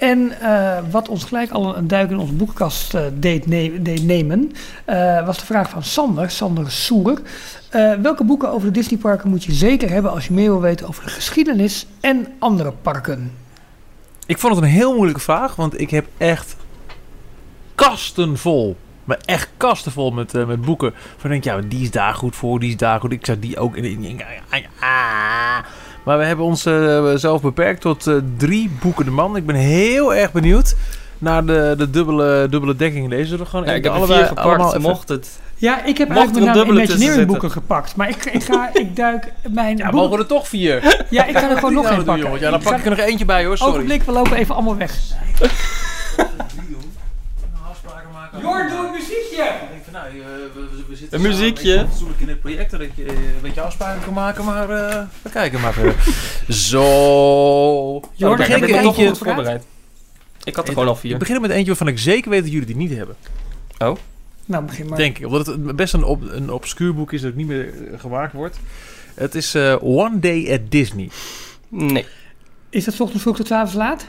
en eh, wat ons gelijk al een duik in onze boekenkast eh, deed, ne- deed nemen, eh, was de vraag van Sander, Sander Soer. Welke boeken over de Disneyparken moet je zeker hebben als je meer wil weten over de geschiedenis en andere parken? Ik vond het een heel moeilijke vraag, want ik heb echt kasten vol. Maar echt kasten vol met, met boeken. Van denk ja, die is daar goed voor, die is daar goed. Ik zou die ook in. ah. Maar we hebben ons eh, zelf beperkt tot eh, drie boeken de man. Ik ben heel erg benieuwd naar de, de dubbele, dubbele dekking. Deze er gewoon Ja, ik heb allebei vier gepakt, allemaal mocht het. Ja, ik heb Mocht er eigenlijk een Imagineering boeken gepakt. Maar ik, ik, ga, ik duik mijn Ja, boeken... mogen er toch vier? Ja, ik ga er gewoon nog één we pakken. Ja, dan pak ik er nog eentje bij hoor, sorry. Ogenblik, we lopen even allemaal weg. Afspraken maken. Jor, doe een muziekje! Ik denk van, nou, eh, we, we, we Een muziekje. een beetje fatsoenlijk in het project dat je eh, een beetje afspraken kan maken, maar eh, we kijken maar verder. Zo. Jor, Dan dan begin heb ik je er nog eentje. goed voorbereid. Ik had er gewoon al vier. Ik begin met eentje waarvan ik zeker weet dat jullie die niet hebben. Nou, begin maar. Denk ik. Omdat het best een, op, een obscuur boek is dat niet meer eh, gemaakt wordt. Het is eh, One Day at Disney. Nee. Is dat ochtends vroeg tot avonds laat?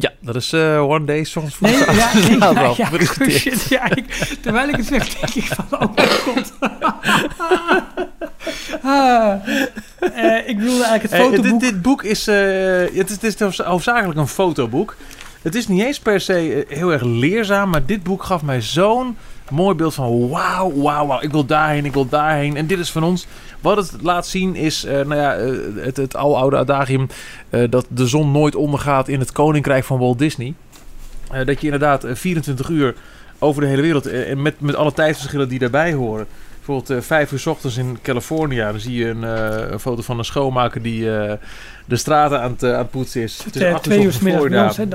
Ja, dat is eh, One Day, s ochtends vroeg. Nee, ja, nee, ja, ja, shit, ja, ik- terwijl ik het zeg, denk ik van, oh mijn god. Ah, eh, ik bedoelde eigenlijk het Eh, dit, fotoboek. dit boek is, eh, het is, het is hoofd- hoofdzakelijk een fotoboek. Het is niet eens per se heel erg leerzaam, maar dit boek gaf mij zo'n mooi beeld van wauw, wauw, wauw, ik wil daarheen, ik wil daarheen. En dit is van ons. Wat het laat zien is, eh, nou ja, eh, het, het aloude adagium eh, dat de zon nooit ondergaat in het koninkrijk van Walt Disney. Dat je inderdaad eh, 24 uur over de hele wereld, en met, met alle tijdsverschillen die daarbij horen. Bijvoorbeeld vijf uur 's ochtends in Californië, dan zie je een, een foto van een schoonmaker die de straten aan het, aan het poetsen is. Het, is twee uur middags bij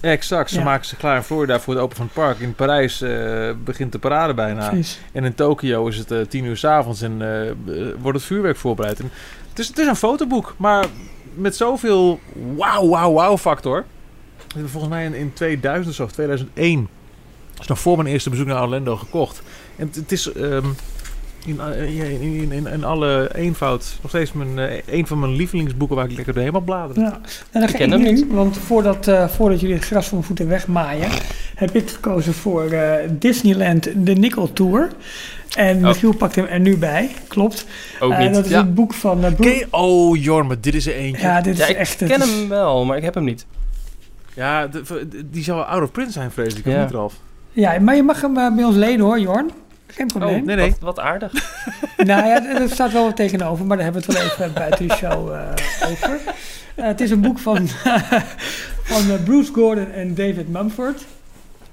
Exact, ze Ja. maken ze klaar in Florida voor het open van het park. In Parijs eh, begint de parade bijna. Precies. En in Tokio is het eh, tien uur 's avonds en eh, wordt het vuurwerk voorbereid. En het, is, het is een fotoboek, maar met zoveel wauw, wauw, wauw factor. Volgens mij in, in 2000 of zo, of 2001, is nog voor mijn eerste bezoek naar Orlando gekocht. En het, het is ehm, in, eh, in, in, in, in alle eenvoud nog steeds mijn, eh, een van mijn lievelingsboeken waar ik lekker doorheen mag bladeren. Ja. Dan ga Ik ik, ken hem nu, niet. want voordat, eh, voordat jullie het gras van mijn voeten wegmaaien, heb ik gekozen voor eh, Disneyland de Nickel Tour. En Oh. Michiel pakt hem er nu bij, klopt. Ook niet. dat is Ja. het boek van uh, oh Jorn, maar dit is er eentje. Ja, dit ja, is ik echt... het ken is- hem wel, maar ik heb hem niet. Ja, de- de- die zou out of print zijn, vrees ik. Of Ja. niet, Ralf? Ja, maar je mag hem bij ons lenen hoor, Jorn. Geen probleem. nee, nee. Wat, wat aardig. Nou ja, er staat wel wat tegenover, maar daar hebben we het wel even buiten de show eh, over. Eh, het is een boek van, van eh, Bruce Gordon en David Mumford.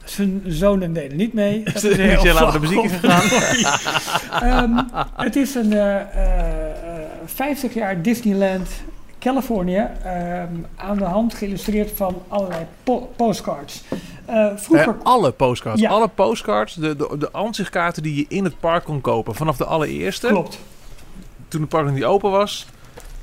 Zijn zonen deden niet mee. Dat is heel de muziek gaan. Ehm, het is een eh, 50 jaar Disneyland Californië. ehm, aan de hand geïllustreerd van allerlei po- postcards. Eh, vroeger Eh, alle postcards. Ja. Alle postcards, de, de, de ansichtkaarten die je in het park kon kopen. Vanaf de allereerste, klopt. toen het park nog niet open was.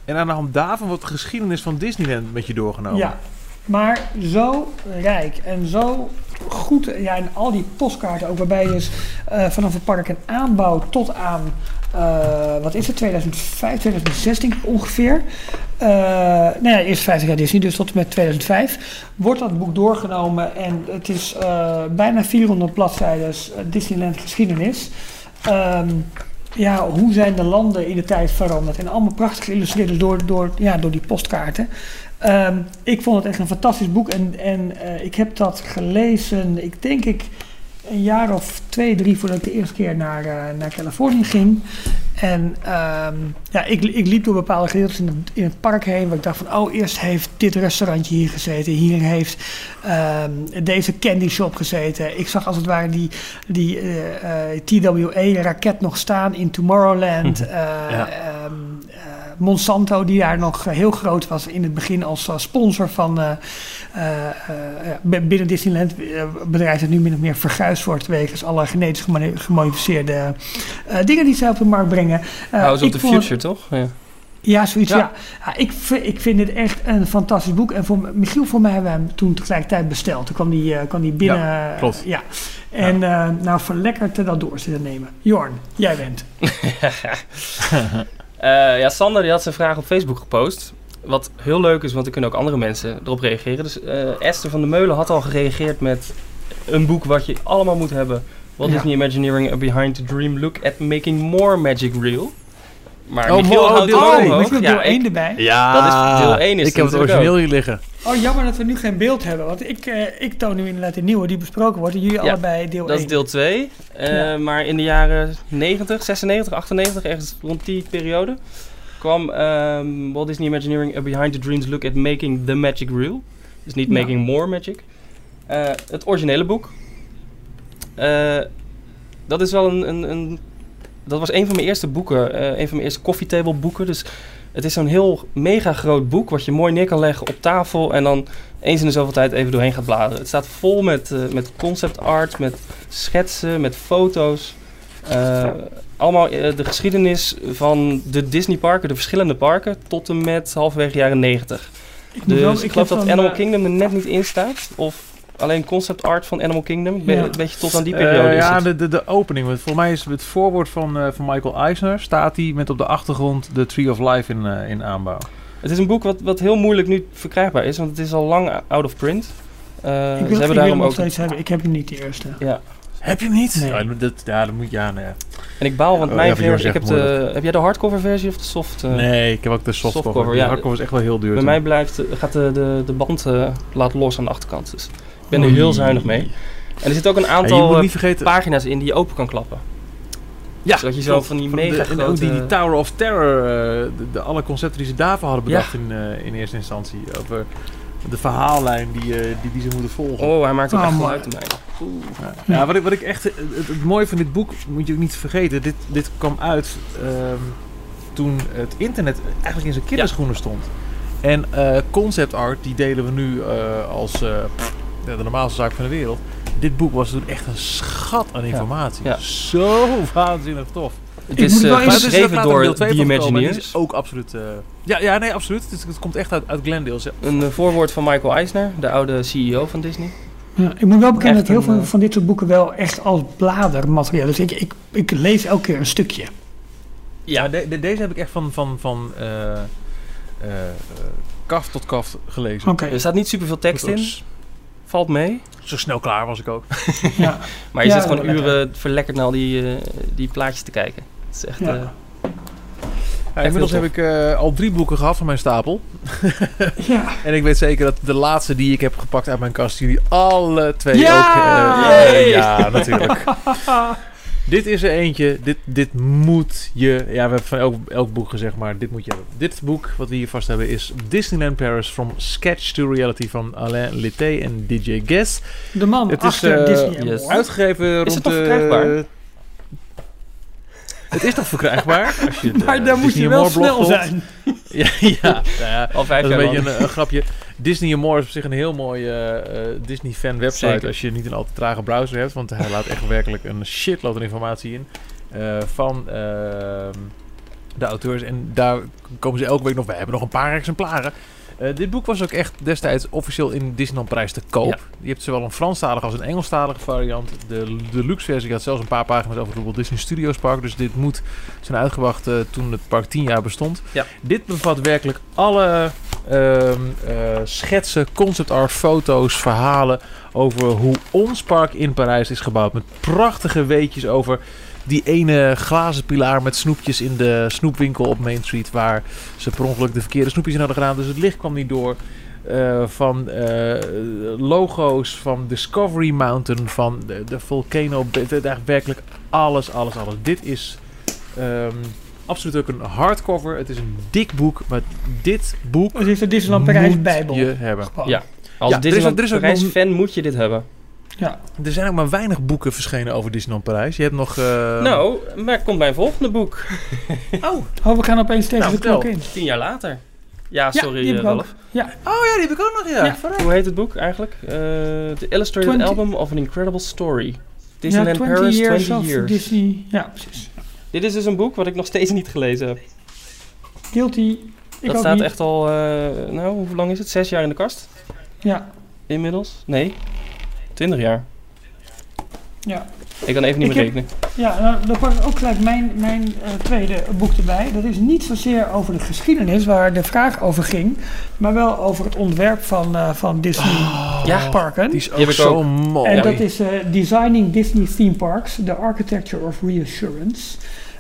En aan de hand daarvan wordt de geschiedenis van Disneyland met je doorgenomen. Ja, maar zo rijk en zo goed. Ja, en al die postkaarten ook, waarbij je dus eh, vanaf het park een aanbouw tot aan, eh, wat is het, 2005, 2006 denk ik ongeveer. Eh nou ja, eerst 50 jaar Disney, dus tot en met 2005. Wordt dat boek doorgenomen en het is eh, bijna 400 bladzijden Disneyland geschiedenis. Ehm, ja, hoe zijn de landen in de tijd veranderd? En allemaal prachtig geïllustreerd door, door, ja, door die postkaarten. Ehm, ik vond het echt een fantastisch boek en, en ik heb dat gelezen, ik denk ik een jaar of twee, drie voordat ik de eerste keer naar, eh, naar Californië ging. En ehm, ja, ik, ik liep door bepaalde gedeeltes in het, in het park heen, waar ik dacht van, oh, eerst heeft dit restaurantje hier gezeten, hier heeft ehm, deze candy shop gezeten. Ik zag als het ware die, die eh, eh, TWA-raket nog staan in Tomorrowland. Eh, Ja. ehm, eh, Monsanto, die daar nog eh, heel groot was in het begin als sponsor van eh, eh, binnen Disneyland. bedrijf dat nu min of meer verguisd wordt wegens alle genetisch gemodificeerde dingen die zij op de markt brengen. House of ik the vond het- Future, toch? Ja. ja, zoiets. Ja. Ja. Ja, ik, ik vind dit echt een fantastisch boek. En voor Michiel, voor mij hebben we hem toen tegelijkertijd besteld. Toen kwam die, kwam die binnen. Ja, klopt. ja. En nou, verlekkerd te dat door zitten nemen. Jorn, jij bent. Eh, ja, Sander die had zijn vraag op Facebook gepost. Wat heel leuk is, want er kunnen ook andere mensen erop reageren. Dus eh, Esther van der Meulen had al gereageerd met een boek wat je allemaal moet hebben. Walt Ja. Disney Imagineering A Behind the Dream Look at Making More Magic Real. Maar Oh, Michiel oh, houdt deel Oh, omhoog. Michiel, Ja, deel 1 ik- erbij. Ja, Dat is deel één is Ik heb het origineel hier liggen. Oh, jammer dat we nu geen beeld hebben. Want ik, eh, ik toon nu inderdaad de nieuwe die besproken wordt. En jullie Ja, allebei deel 1. Dat is deel 2. Ja. Maar in de jaren 90, 96, 98, ergens rond die periode, kwam ehm, Walt Disney Imagineering A Behind the Dreams Look at Making the Magic Real. Dus niet Ja. Making More Magic. Eh, het originele boek. Eh, dat is wel een, een, een... Dat was een van mijn eerste boeken. eh, een van mijn eerste coffee table boeken. Dus het is zo'n heel mega groot boek wat je mooi neer kan leggen op tafel en dan eens in de zoveel tijd even doorheen gaat bladeren. Het staat vol met, eh, met concept art, met schetsen, met foto's. Eh, allemaal de geschiedenis van de Disney parken, de verschillende parken, tot en met halverwege jaren 90. Ik, moet Dus wel- ik geloof dat Animal Kingdom er net niet in staat. Of alleen concept art van Animal Kingdom. Be- Ja. Een beetje tot aan die periode Eh, is ja, het. de, de, de opening. Want Volgens mij is het voorwoord van, eh, van Michael Eisner. Staat hij met op de achtergrond de Tree of Life in, eh, in aanbouw. Het is een boek wat, wat heel moeilijk nu verkrijgbaar is, want het is al lang out of print. Eh, ik ze wil, ik hebben daarom nog ook... steeds hebben. Ik heb hem niet de eerste. Ja. Heb je hem niet? Nee. Ja, dat, ja, dat moet ja. En ik baal, want Oh, mijn voor versie... Ik heb, de, heb jij de hardcover versie of de soft? eh? nee, ik heb ook de softcover. Softcover, Die ja. hardcover is echt wel heel duur. Bij mij blijft, gaat de, de, de band eh, laat los aan de achterkant. Dus ben er Oei. heel zuinig mee. En er zitten ook een aantal eh, pagina's in die je open kan klappen. Ja, zodat je zo van die de- mega ook grote- die, die Tower of Terror, eh, de, de- alle concepten die ze daarvoor hadden Ja. bedacht in, eh, in eerste instantie. Over de verhaallijn die, die, die ze moeten volgen. Oh, hij maakt ook Oh, echt geluid in mij. Ja, ja wat, ik, wat ik echt... Het, mooie van dit boek, moet je ook niet vergeten. Dit, dit kwam uit ehm, toen het internet eigenlijk in zijn kinderschoenen stond. En concept art, die delen we nu als pff, de normaalste zaak van de wereld. Dit boek was toen echt een schat aan informatie. Ja. Zo waanzinnig tof. Het Ik is eh, is geschreven door The Imagineers. is ook absoluut... eh, ja, ja, nee, absoluut. Het, is- het komt echt uit, uit Glendale. zelf. Een eh, voorwoord van Michael Eisner, de oude CEO van Disney. Ja, ik moet wel bekennen dat heel een, veel van dit soort boeken wel echt als bladermateriaal. Dus ik, ik, ik lees elke keer een stukje. Ja, de- de- deze heb ik echt van, van, van eh, eh, eh, kaf tot kaf gelezen. Er staat niet super veel tekst in, valt mee. Zo snel klaar was ik ook. Ja. Maar je Ja, zit gewoon lekker. uren verlekkerd naar al die, eh, die plaatjes te kijken. Het is echt... Ja. eh, Ja, inmiddels heb ik eh, al drie boeken gehad van mijn stapel. ja. En ik weet zeker dat de laatste die ik heb gepakt uit mijn kast, jullie alle twee Ja! ook... eh, Yay! ja, natuurlijk. Dit is er eentje. Dit, dit moet je. Ja, we hebben van elk, elk boek gezegd, maar dit moet je hebben. Dit boek wat we hier vast hebben is Disneyland Paris From Sketch to Reality van Alain Litté en DJ Guess. De man Het is, achter eh, Disney yes. Uitgegeven rond het de- verkrijgbaar? Het is toch verkrijgbaar? Als je de Maar dan moet je wel snel zijn. Ja, ja, nou ja. Al vijf Dat is een beetje een, een grapje. Disney More is op zich een heel mooie eh, eh, Disney-fan website. Zeker. Als je niet een al te trage browser hebt. Want hij laat echt werkelijk een shitload aan informatie in. eh, van ehm, de auteurs. En daar komen ze elke week nog. We hebben nog een paar exemplaren. Eh, dit boek was ook echt destijds officieel in Disneyland Prijs te koop. Ja. Je hebt zowel een Franstalige als een Engelstalige variant. De deluxe versie had zelfs een paar pagina's over Walt Disney Studios Park. Dus dit moet zijn uitgebracht toen het park 10 jaar bestond. Ja. Dit bevat werkelijk alle ehm, eh, schetsen, concept art, foto's, verhalen over hoe ons park in Parijs is gebouwd. Met prachtige weetjes over die ene glazen pilaar met snoepjes in de snoepwinkel op Main Street. Waar ze per ongeluk de verkeerde snoepjes in hadden gedaan. Dus het licht kwam niet door. Eh, van eh, logo's van Discovery Mountain, van de, de Volcano. De- werkelijk alles, alles, alles. Dit is ehm, absoluut ook een hardcover. Het is een dik boek, maar dit boek Het is de Disneyland Parijs moet Bijbel. je hebben. Gewoon. Ja. Als Ja, Disneyland Parijs fan moet je dit hebben. Ja. Er zijn ook maar weinig boeken verschenen over Disneyland Parijs. Je hebt nog... eh, nou, maar komt mijn volgende boek. Oh, Oh, we gaan opeens tegen Nou, de klok in. Tien jaar later. Ja, Ja, sorry heb eh. Ralf. Ja. oh ja, die heb ik ook nog, ja. Ja. Hoe heet het boek eigenlijk? Eh The Illustrated 20 Album of an Incredible Story. Disneyland ja, 20 Paris, years 20 of years. Disney. Ja, precies. Dit is dus een boek wat ik nog steeds niet gelezen heb. Guilty. Ik dat staat niet. echt al, eh, nou, hoe lang is het? Zes jaar in de kast? Ja. Inmiddels? Nee, 20 jaar. Ja. Ik kan even niet Ik meer heb- rekenen. Ja, nou, dan pak ik ook gelijk mijn, mijn eh, tweede boek erbij. Dat is niet zozeer over de geschiedenis waar de vraag over ging, maar wel over het ontwerp van, eh, van Disney Ja, parken. Die is ook zo ook. mooi. en ja. dat is eh, Designing Disney Theme Parks, The Architecture of Reassurance.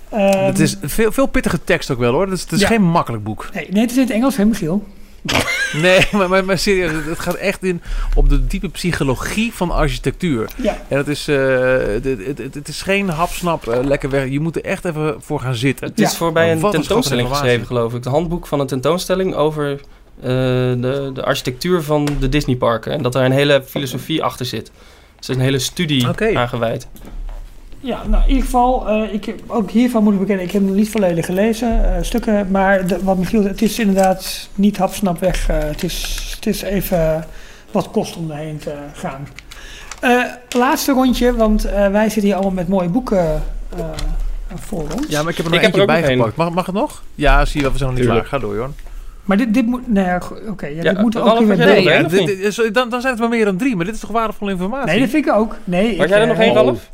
Ehm, Het is veel, veel pittige tekst ook wel hoor. Het is, het is Ja. geen makkelijk boek. nee, nee, het is in het Engels, hè Michiel? Nee, maar, maar, maar serieus, het- gaat echt in op de diepe psychologie van architectuur. Ja. En het is, eh, het, het, het, is geen hapsnap eh, lekker weg. Je moet er echt even voor gaan zitten. Het is Ja. voorbij een Wat tentoonstelling geschreven, geloof ik. Het handboek van een tentoonstelling over eh, de, de architectuur van de Disneyparken. En dat daar een hele filosofie achter zit. Dus er is een hele studie Oké. aangewijd. Ja, nou in ieder geval, eh, ik heb, ook hiervan moet ik bekennen, ik heb hem nog niet volledig gelezen, eh, stukken, maar de, wat Michiel het is inderdaad niet hapsnap weg. eh, het, is, het is even wat kost om erheen te gaan. Eh, laatste rondje, want eh, wij zitten hier allemaal met mooie boeken eh, voor ons. Ja, maar ik heb er nog er eentje bijgepakt. Mag, mag het nog? Ja, zie je wel, we zijn nog niet Tuurlijk. klaar. Ga door, Jorn. Maar dit, dit moet, nee, oké, ja, Ja, dit moeten we Ralf, ook weer Nee, zo- dan, dan zijn het wel meer dan drie, maar dit is toch waardevolle informatie? Nee, dat vind ik ook. Nee, Had ik, jij er nog één, Ralf?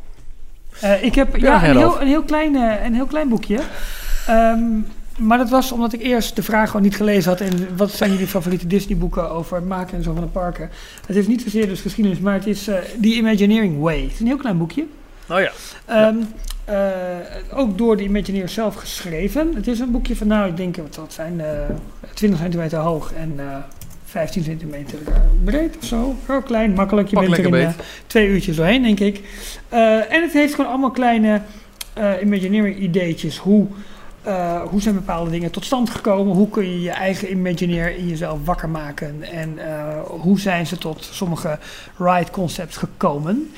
Eh, ik heb Ja, ja, een, heel, een, heel klein, eh, een heel klein boekje. Ehm, maar dat was omdat ik eerst de vraag gewoon niet gelezen had. En wat zijn jullie favoriete Disney boeken over het maken en zo van de parken? Het is niet zozeer dus geschiedenis, maar het is eh The Imagineering Way. Het is een heel klein boekje. Oh ja. Ehm, eh, ook door de Imagineers zelf geschreven. Het is een boekje van, nou, ik denk, wat dat zijn, eh 20 centimeter hoog en 15 centimeter eh, breed of zo. Heel klein, makkelijk. Je Pak bent er in eh, twee uurtjes doorheen, denk ik. Eh, en het heeft gewoon allemaal kleine eh, Imagineering ideetjes. Hoe, hoe zijn bepaalde dingen tot stand gekomen? Hoe kun je je eigen Imagineer in jezelf wakker maken? En hoe zijn ze tot sommige ride concepts gekomen?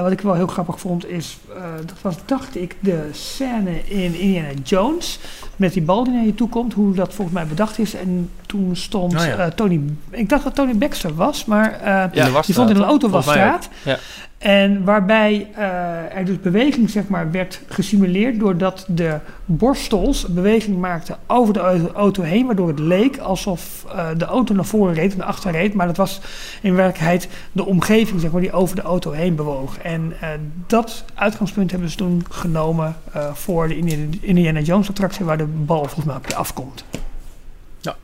Wat ik wel heel grappig vond is, dat was dacht ik de scène in Indiana Jones met die bal die naar je toe komt, hoe dat volgens mij bedacht is. En toen stond Oh ja. eh, Tony, ik dacht dat Tony Baxter was, maar eh, de die wasstraat. stond in een autowasstraat. Ja. En waarbij eh, er dus beweging zeg maar, werd gesimuleerd doordat de borstels beweging maakten over de au- auto heen, waardoor het leek alsof eh, de auto naar voren reed en naar achter reed. Maar dat was in werkelijkheid de omgeving zeg maar, die over de auto heen bewoog. En eh, dat uitgangspunt hebben ze toen genomen eh, voor de Indiana, Indiana Jones attractie waar de bal volgens mij op je afkomt. Ja.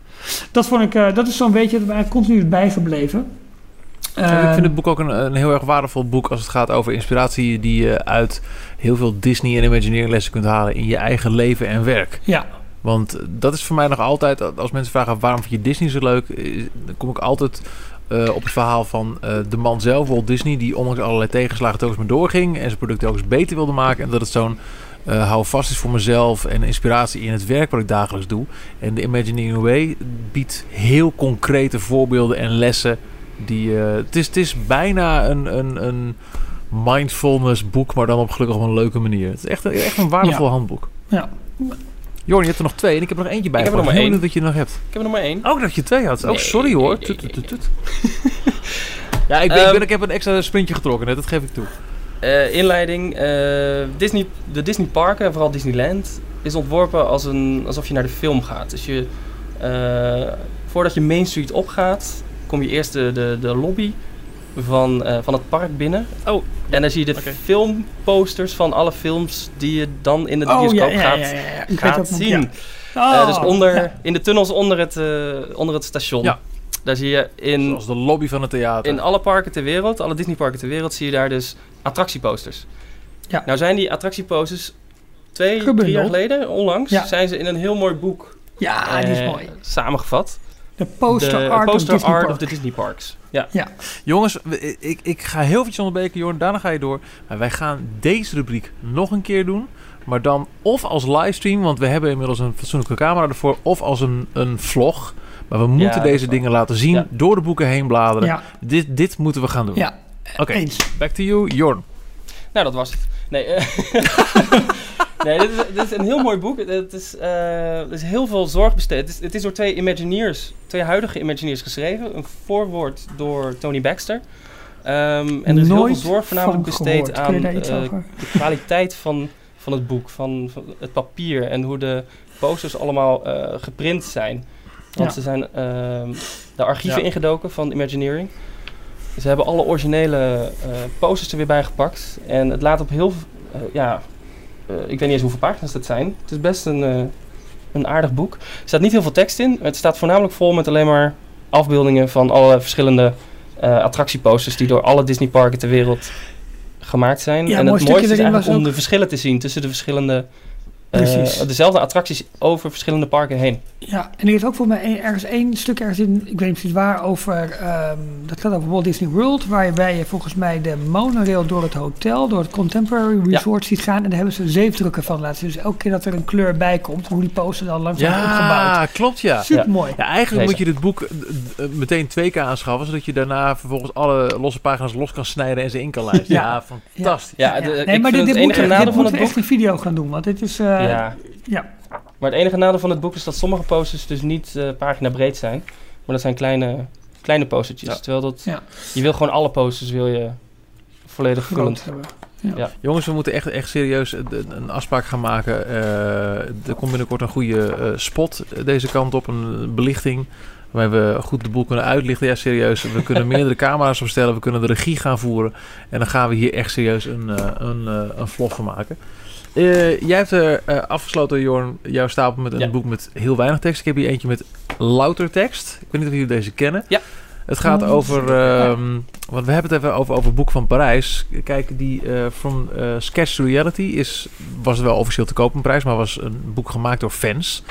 Dat, vond ik, eh, dat is zo'n beetje dat mij continu is bijgebleven. En ik vind het boek ook een, een heel erg waardevol boek als het gaat over inspiratie die je uit heel veel Disney en Imagineering lessen kunt halen in je eigen leven en werk. ja, Want dat is voor mij nog altijd, als mensen vragen waarom vind je Disney zo leuk, dan kom ik altijd eh, op het verhaal van eh, de man zelf, Walt Disney, die ondanks allerlei tegenslagen telkens maar doorging en zijn producten ook eens beter wilde maken. En dat het zo'n eh hou vast is voor mezelf en inspiratie in het werk wat ik dagelijks doe. En de Imagineering Way biedt heel concrete voorbeelden en lessen. Die, eh, het, is, het is bijna een, een, een mindfulness boek, maar dan op gelukkig op een leuke manier. Het is echt, een- echt een waardevol Ja. handboek. Ja. Jorn, je hebt er nog twee en ik heb er nog eentje bij. Ik heb er nog maar één. benieuwd dat je er nog hebt. Ik heb er nog maar één. Ook dat je twee had. Oh, Nee, sorry hoor. nee, Tut, nee, tut, tut, tut. ja, ik, ben, ik, Ehm, ben, ik heb een extra sprintje getrokken net, dat geef ik toe. Eh, inleiding. eh, Disney, de Disney parken, en vooral Disneyland, is ontworpen als een, alsof je naar de film gaat. Dus je, eh, voordat je Main Street opgaat, kom je eerst de, de, de lobby van, van het park binnen. Oh. En dan zie je de filmposters van alle films die je dan in de Oh, bioscoop ja, gaat, ja, ja, gaat zien. Eh, Oh, dus onder, in de tunnels onder het, onder het station. Ja. Daar zie je in, Zoals de lobby van het theater. in alle parken ter wereld, alle Disneyparken ter wereld, zie je daar dus attractieposters. Ja. Nou zijn die attractieposters twee, Gebundeld. drie jaar geleden, onlangs, Ja. zijn ze in een heel mooi boek Ja, die is eh, mooi. samengevat. De poster de art poster of art of the Disney Parks. Ja. Jongens, we- ik, ik ga heel eventjes onderbreken, Jorn. Daarna ga je door. Maar wij gaan deze rubriek nog een keer doen. Maar dan of als livestream, want we hebben inmiddels een fatsoenlijke camera ervoor. Of als een, een vlog. Maar we moeten deze dingen laten zien. Ja. Door de boeken heen bladeren. Ja, Dit, dit moeten we gaan doen. ja. Oké, back to you, Jorn. Nou, dat was het. Nee, eh, nee dit, is, dit is een heel mooi boek. Het is, eh, er is heel veel zorg besteed. Het is, het is door twee Imagineers, twee huidige Imagineers geschreven. Een voorwoord door Tony Baxter. Ehm, en er is heel veel zorg voornamelijk besteed gehoord. Aan eh, de kwaliteit van, van het boek, van, van het papier en hoe de posters allemaal eh, geprint zijn. Want Ja. ze zijn ehm, de archieven Ja. ingedoken van Imagineering. Ze hebben alle originele eh, posters er weer bij gepakt. En het laat op heel, eh, ja, eh, ik weet niet eens hoeveel pagina's dat zijn. Het is best een, een aardig boek. Er staat niet heel veel tekst in. Het staat voornamelijk vol met alleen maar afbeeldingen van alle verschillende attractieposters die door alle Disneyparken ter wereld gemaakt zijn. Ja, en het mooiste is eigenlijk om de verschillen te zien tussen de verschillende... Precies. dezelfde attracties over verschillende parken heen. Ja, en er is ook voor mij een- ergens één stuk ergens in, ik weet niet precies waar, over, ehm, dat gaat over Walt Disney World, waarbij je volgens mij de monorail door het hotel, door het Contemporary Resort ziet gaan. En daar hebben ze zeefdrukken van laten zien. Dus elke keer dat er een kleur bij komt, hoe die poster dan langzaam opgebouwd. Ja, klopt ja. Super mooi. Ja, eigenlijk Deze. moet je dit boek eh, eh, meteen twee keer aanschaffen, zodat je daarna vervolgens alle losse pagina's los kan snijden en ze in kan lijsten. Ja, Ja. fantastisch. Ja, de- nee, ik maar vind dit, het dit, enige moet, dit nadeel van het boek... echt een video gaan doen, want dit is, ja. ja. Maar het enige nadeel van het boek is dat sommige posters dus niet eh, pagina breed zijn. Maar dat zijn kleine, kleine postertjes. Ja. Terwijl dat... Ja. Je wil gewoon alle posters wil je volledig groot vullend. hebben. Jongens, we moeten echt, echt serieus een, een afspraak gaan maken. Eh, er komt binnenkort een goede eh, spot deze kant op, een belichting. Waar we goed de boel kunnen uitlichten. Ja, serieus. We kunnen meerdere camera's opstellen. We kunnen de regie gaan voeren. En dan gaan we hier echt serieus een, eh, een, eh, een vlog van maken. Eh, jij hebt er eh, afgesloten, Jorn, jouw stapel met een Ja. boek met heel weinig tekst. Ik heb hier eentje met louter tekst. Ik weet niet of jullie deze kennen. Ja. Het gaat Oh, over, ehm, want we hebben het even over, over het boek van Parijs. Kijk, die eh From eh, Sketch to Reality is, was wel officieel te koop een prijs, maar was een boek gemaakt door fans.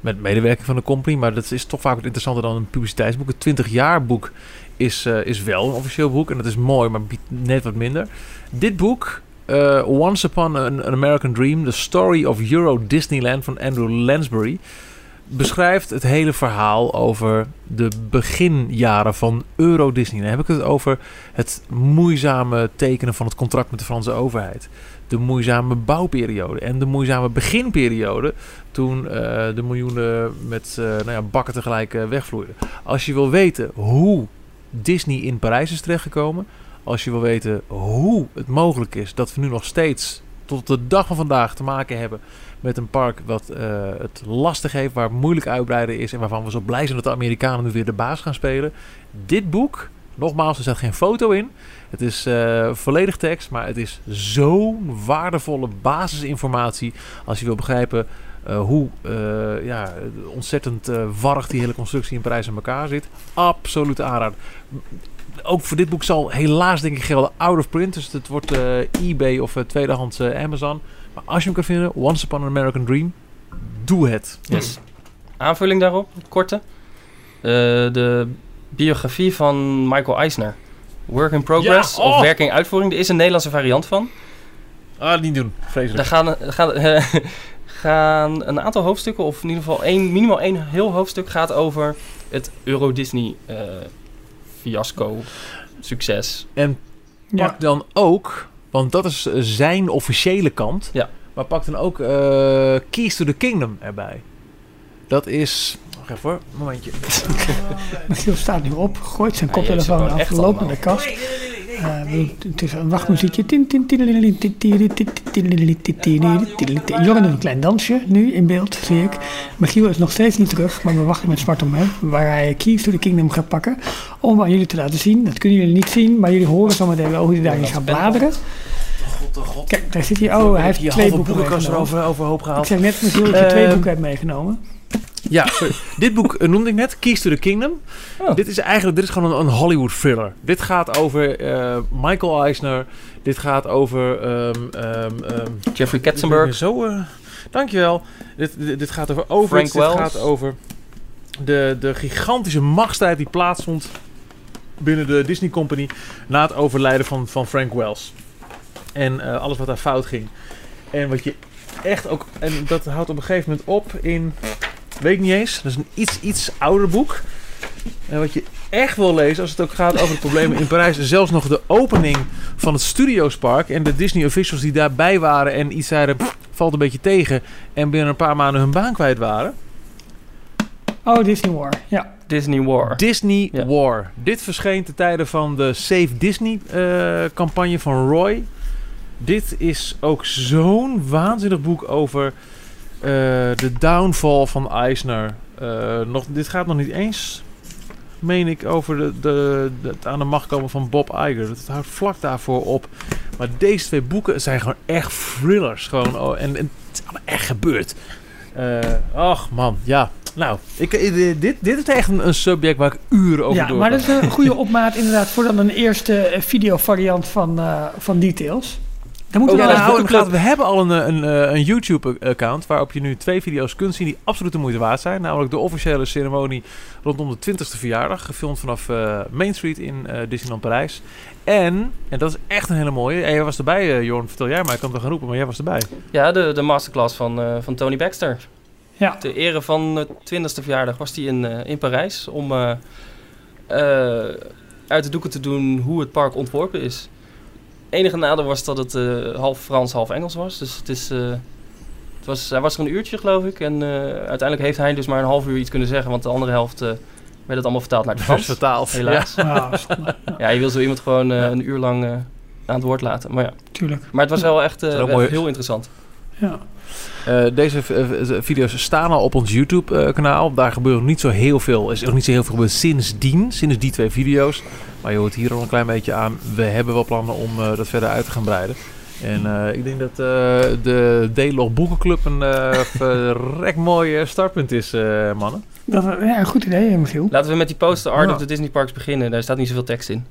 Met medewerking van de company, maar dat is toch vaak wat interessanter dan een publiciteitsboek. Het 20 jaar boek is, eh, is wel een officieel boek en dat is mooi, maar biedt net wat minder. Dit boek, eh, Once Upon an, an American Dream, The Story of Euro Disneyland van Andrew Lansbury, beschrijft het hele verhaal over de beginjaren van Euro Disney. Dan heb ik het over het moeizame tekenen van het contract met de Franse overheid. De moeizame bouwperiode en de moeizame beginperiode toen eh, de miljoenen met eh, nou ja, bakken tegelijk wegvloeiden. Als je wil weten hoe Disney in Parijs is terechtgekomen, als je wil weten hoe het mogelijk is dat we nu nog steeds tot de dag van vandaag te maken hebben met een park wat eh, het lastig heeft, waar moeilijk uitbreiden is en waarvan we zo blij zijn dat de Amerikanen nu weer de baas gaan spelen. Dit boek, nogmaals, er staat geen foto in. Het is eh, volledig tekst, maar het is zo'n waardevolle basisinformatie als je wil begrijpen eh, hoe ja, ontzettend warrig die hele constructie in Parijs in elkaar zit. Absoluut aanrader. Ook voor dit boek zal helaas denk ik gelden out of print. Dus het wordt eh, eBay of eh, tweedehands eh, Amazon. Maar als je hem kan vinden, Once Upon an American Dream, doe het. Yes. Aanvulling daarop, korte. De biografie van Michael Eisner. Work in Progress Ja, oh! of Werking Uitvoering. Er is een Nederlandse variant van. Ah, niet doen. Daar Vreselijk. gaan, gaan, eh, gaan een aantal hoofdstukken, of in ieder geval één, minimaal één heel hoofdstuk, gaat over het Euro-Disney eh, fiasco, succes. En Ja. pak dan ook, want dat is eh, zijn officiële kant. Ja. Maar pak dan ook eh, Keys to the Kingdom erbij. Dat is. Wacht even hoor, momentje. Michiel staat nu op, gooit zijn Ja, koptelefoon gewoon af, loopt naar de kast. Eh, het is een wachtmuziekje. Joran doet een klein dansje, nu in beeld, zie ik. Michiel is nog steeds niet terug, maar we wachten met zwart om hem. Waar hij Keys to the Kingdom gaat pakken. Om aan jullie te laten zien. Dat kunnen jullie niet zien, maar jullie horen zo meteen wel hoe hij daarin gaat bladeren. God, oh god. Kijk, daar zit hij. Oh, hij heeft twee boeken erover overhoop Ik gehaald. zeg net Michiel dat je twee Ehm, boeken hebt meegenomen. Ja, sorry. dit boek eh, noemde ik net, Keys to the Kingdom. Oh. Dit is eigenlijk dit is gewoon een, een Hollywood thriller. Dit gaat over eh, Michael Eisner. Dit gaat over... ehm ehm ehm, Jeffrey Katzenberg, Zo, eh, dankjewel. Dit, dit, dit gaat over. Frank Dit Wells. gaat over de, de gigantische machtsstrijd die plaatsvond binnen de Disney Company na het overlijden van, van Frank Wells. En alles wat daar fout ging. En wat je echt ook... En dat houdt op een gegeven moment op in... Weet ik niet eens. Dat is een iets, iets ouder boek. En wat je echt wil lezen als het ook gaat over de problemen in Parijs. Zelfs nog de opening van het Studiospark. En de Disney officials die daarbij waren en iets zeiden... "Pff, valt een beetje tegen. En binnen een paar maanden hun baan kwijt waren. Oh, Disney War. Ja. Disney War. Disney Ja. War. Dit verscheen te tijden van de Save Disney eh, campagne van Roy. Dit is ook zo'n waanzinnig boek over de downfall van Eisner. Eh, nog, dit gaat nog niet eens, meen ik, over de, de, de- het aan de macht komen van Bob Iger. Dat houdt vlak daarvoor op. Maar deze twee boeken zijn gewoon echt thrillers. Gewoon, oh, en, en het is allemaal echt gebeurd. Eh, ach man, ja. Nou, ik, eh, dit, dit is echt een, een subject waar ik uren over Ja, door maar kan. dat is een goede opmaat inderdaad voor dan een eerste eh, videovariant van, eh, van Details. Dan moeten Oh, we ja, wel eens inderdaad, we hebben al een, een, eh, een YouTube-account waarop je nu twee video's kunt zien die absoluut de moeite waard zijn. Namelijk de officiële ceremonie rondom de 20ste verjaardag, gefilmd vanaf eh, Main Street in eh, Disneyland Parijs. En, en dat is echt een hele mooie, en jij was erbij eh, Jorn, vertel jij maar, ik kan het wel gaan roepen, maar jij was erbij. Ja, de, de masterclass van, eh, van Tony Baxter. Ja. Ter ere van de 20ste verjaardag was hij in, eh, in Parijs om eh, eh, uit de doeken te doen hoe het park ontworpen is. Enige nadeel was dat het eh, half Frans, half Engels was. Dus het is, eh, het was, hij was er een uurtje, geloof ik. En eh, uiteindelijk heeft hij dus maar een half uur iets kunnen zeggen, want de andere helft eh, werd het allemaal vertaald naar het Frans. vertaald. Helaas. Ja, Ja, je wil zo iemand gewoon eh, een uur lang eh, aan het woord laten. Maar ja, tuurlijk. maar het was wel echt eh, wel heel interessant. Ja. Eh, deze v- v- video's staan al op ons YouTube-kanaal. Daar gebeurt nog niet zo heel veel. Er is ook niet zo heel veel gebeurd sindsdien. Sinds die twee video's. Maar je hoort hier al een klein beetje aan. We hebben wel plannen om eh, dat verder uit te gaan breiden. En eh, ik denk dat eh, de D-Log Boekenclub een eh verrek mooi eh, startpunt is, eh, mannen. Dat, ja, een goed idee, eh, Michiel. Laten we met die poster Art Ja. of the Disney Parks beginnen. Daar staat niet zoveel tekst in.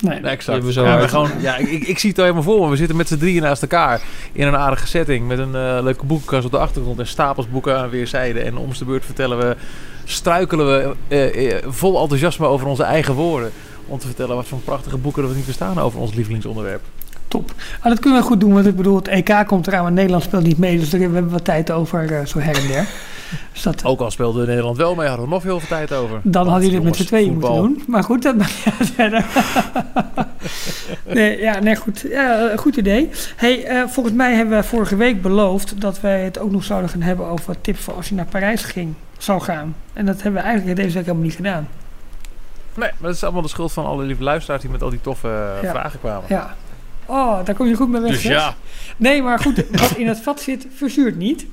Nee. Exact. we zo ja, we gewoon, ja, ik, ik, zie het al helemaal voor me. We zitten met z'n drieën naast elkaar in een aardige setting. Met een eh, leuke boekenkast op de achtergrond en stapels boeken aan weerszijden. En om de beurt vertellen we, struikelen we eh, eh, vol enthousiasme over onze eigen woorden. Om te vertellen wat voor prachtige boeken er niet bestaan over ons lievelingsonderwerp. Top. Ah, dat kunnen we goed doen, want ik bedoel, het EK komt eraan, maar Nederland speelt niet mee. Dus daar hebben we wat tijd over, eh, zo her en der. Dus dat, Ook al speelde Nederland wel mee, hadden we nog heel veel tijd over. dan hadden jullie het met z'n tweeën moeten doen. Maar goed, dat maakt niet uit verder. nee, ja, nee, goed. Ja, eh, goed idee. Hey, eh, volgens mij hebben we vorige week beloofd dat wij het ook nog zouden gaan hebben over tips voor als je naar Parijs ging, zou gaan. En dat hebben we eigenlijk deze week helemaal niet gedaan. Nee, maar dat is allemaal de schuld van alle lieve luisteraars die met al die toffe Ja. vragen kwamen. Ja. Oh, daar kom je goed mee weg. Dus ja, Nee, maar goed, wat in het vat zit, verzuurt niet.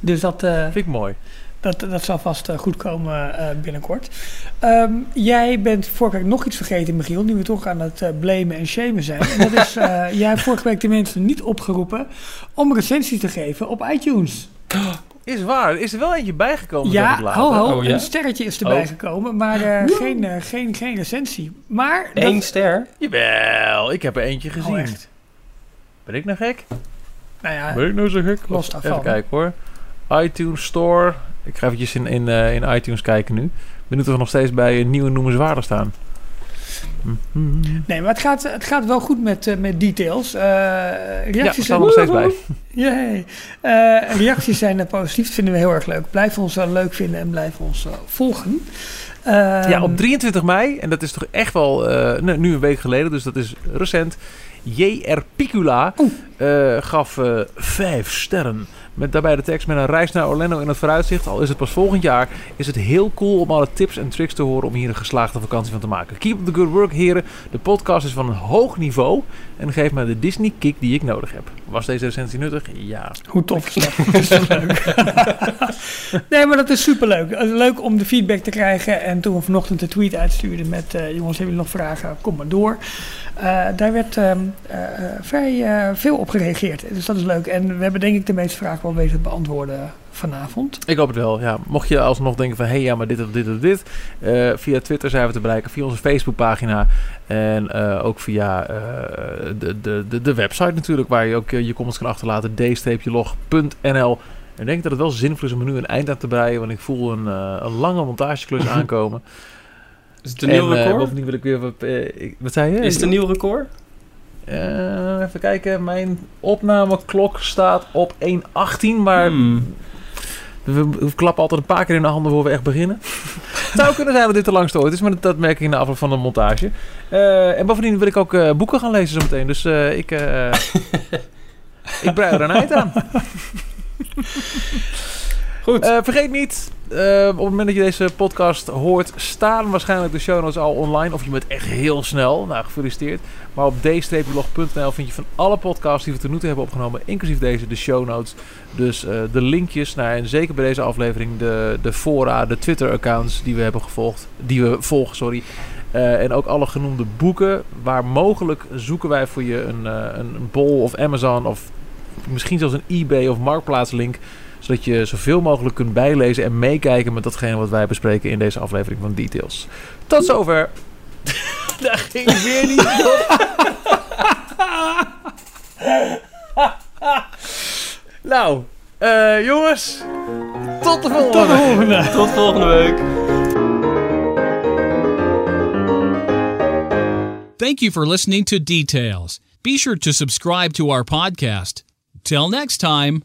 Dus dat, eh, vind ik mooi. dat, dat zal vast eh, goed komen eh, binnenkort. Ehm, jij bent vorige week nog iets vergeten, Michiel, nu we toch aan het blamen en shamen zijn. En dat is, jij hebt vorige week de mensen niet opgeroepen om recensies te geven op iTunes. Is waar, is er wel eentje bijgekomen? Ja, ho, ho, Oh, ja? een sterretje is erbij Oh. gekomen, maar eh, geen, eh, geen, geen recensie. Maar dat- Eén ster. Jawel, ik heb er eentje gezien. Oh, echt? Ben ik nou gek? Nou ja, Ben ik nou zo gek? los Even daarvan. kijken hoor. iTunes Store. Ik ga eventjes in, in, eh, in iTunes kijken nu. Benieuwd of we nog steeds bij een nieuwe noemenswaardig staan. Mhm. Nee, maar het gaat, het gaat wel goed met, eh, met details. Eh, Ja, we reacties staan er nog steeds bij. Yay. Eh, reacties zijn positief. Dat vinden we heel erg leuk. Blijf ons leuk vinden en blijf ons volgen. Ja, Ehm, op 23 mei, en dat is toch echt wel nu een week geleden, dus dat is recent. J.R. Picula gaf vijf sterren. Met daarbij de tekst met een reis naar Orlando in het vooruitzicht. Al is het pas volgend jaar, is het heel cool om alle tips en tricks te horen om hier een geslaagde vakantie van te maken. Keep up the good work, heren. De podcast is van een hoog niveau en geeft me de Disney kick die ik nodig heb. Was deze recensie nuttig? Ja. Hoe tof is leuk? nee, maar dat is superleuk. Is Leuk om de feedback te krijgen. En toen we vanochtend de tweet uitstuurden met... eh, jongens, hebben jullie nog vragen? Kom maar door. Eh, daar werd ehm, eh, eh, vrij veel op gereageerd. Dus dat is leuk. En we hebben denk ik de meeste vragen wel weten te beantwoorden vanavond. Ik hoop het wel, ja. Mocht je alsnog denken van... hé, hey, ja, maar dit of dit of dit... via Twitter zijn we te bereiken. Via onze Facebookpagina. En ook via de, de, de, website natuurlijk... waar je ook je comments kan achterlaten. d-log.nl Ik denk dat het wel zinvol is om er nu een eind aan te breien... want ik voel een, een lange montageklus aankomen. Is het een nieuw en, eh, record? bovendien wil ik weer wat... eh, ik- wat zei je? Is het een nieuw record? Eh, even kijken. Mijn opnameklok staat op 1.18, maar... Hmm. We, we klappen altijd een paar keer in de handen voor we echt beginnen. Het zou kunnen zijn dat dit de langste ooit is, maar dat, dat merk ik in de afloop van de montage. En bovendien wil ik ook boeken gaan lezen zometeen. Dus ik, ik brei er een eind aan. Goed. Eh, vergeet niet, eh, op het moment dat je deze podcast hoort, staan waarschijnlijk de show notes al online. Of je bent echt heel snel. Nou, gefeliciteerd. Maar op d-log.nl vind je van alle podcasts die we tot nu toe hebben opgenomen, inclusief deze, de show notes. Dus eh, de linkjes naar, en zeker bij deze aflevering, de, de fora, de Twitter-accounts die we hebben gevolgd. Die we volgen, sorry. En ook alle genoemde boeken. Waar mogelijk zoeken wij voor je een, een bol of Amazon of misschien zelfs een eBay of Marktplaats link zodat je zoveel mogelijk kunt bijlezen en meekijken met datgene wat wij bespreken in deze aflevering van Details. Tot zover. Daar ging weer niet op. nou, eh, jongens. Tot de volgende. Tot de volgende. Tot volgende week. Thank you for listening to Details. Be sure to subscribe to our podcast. Till next time.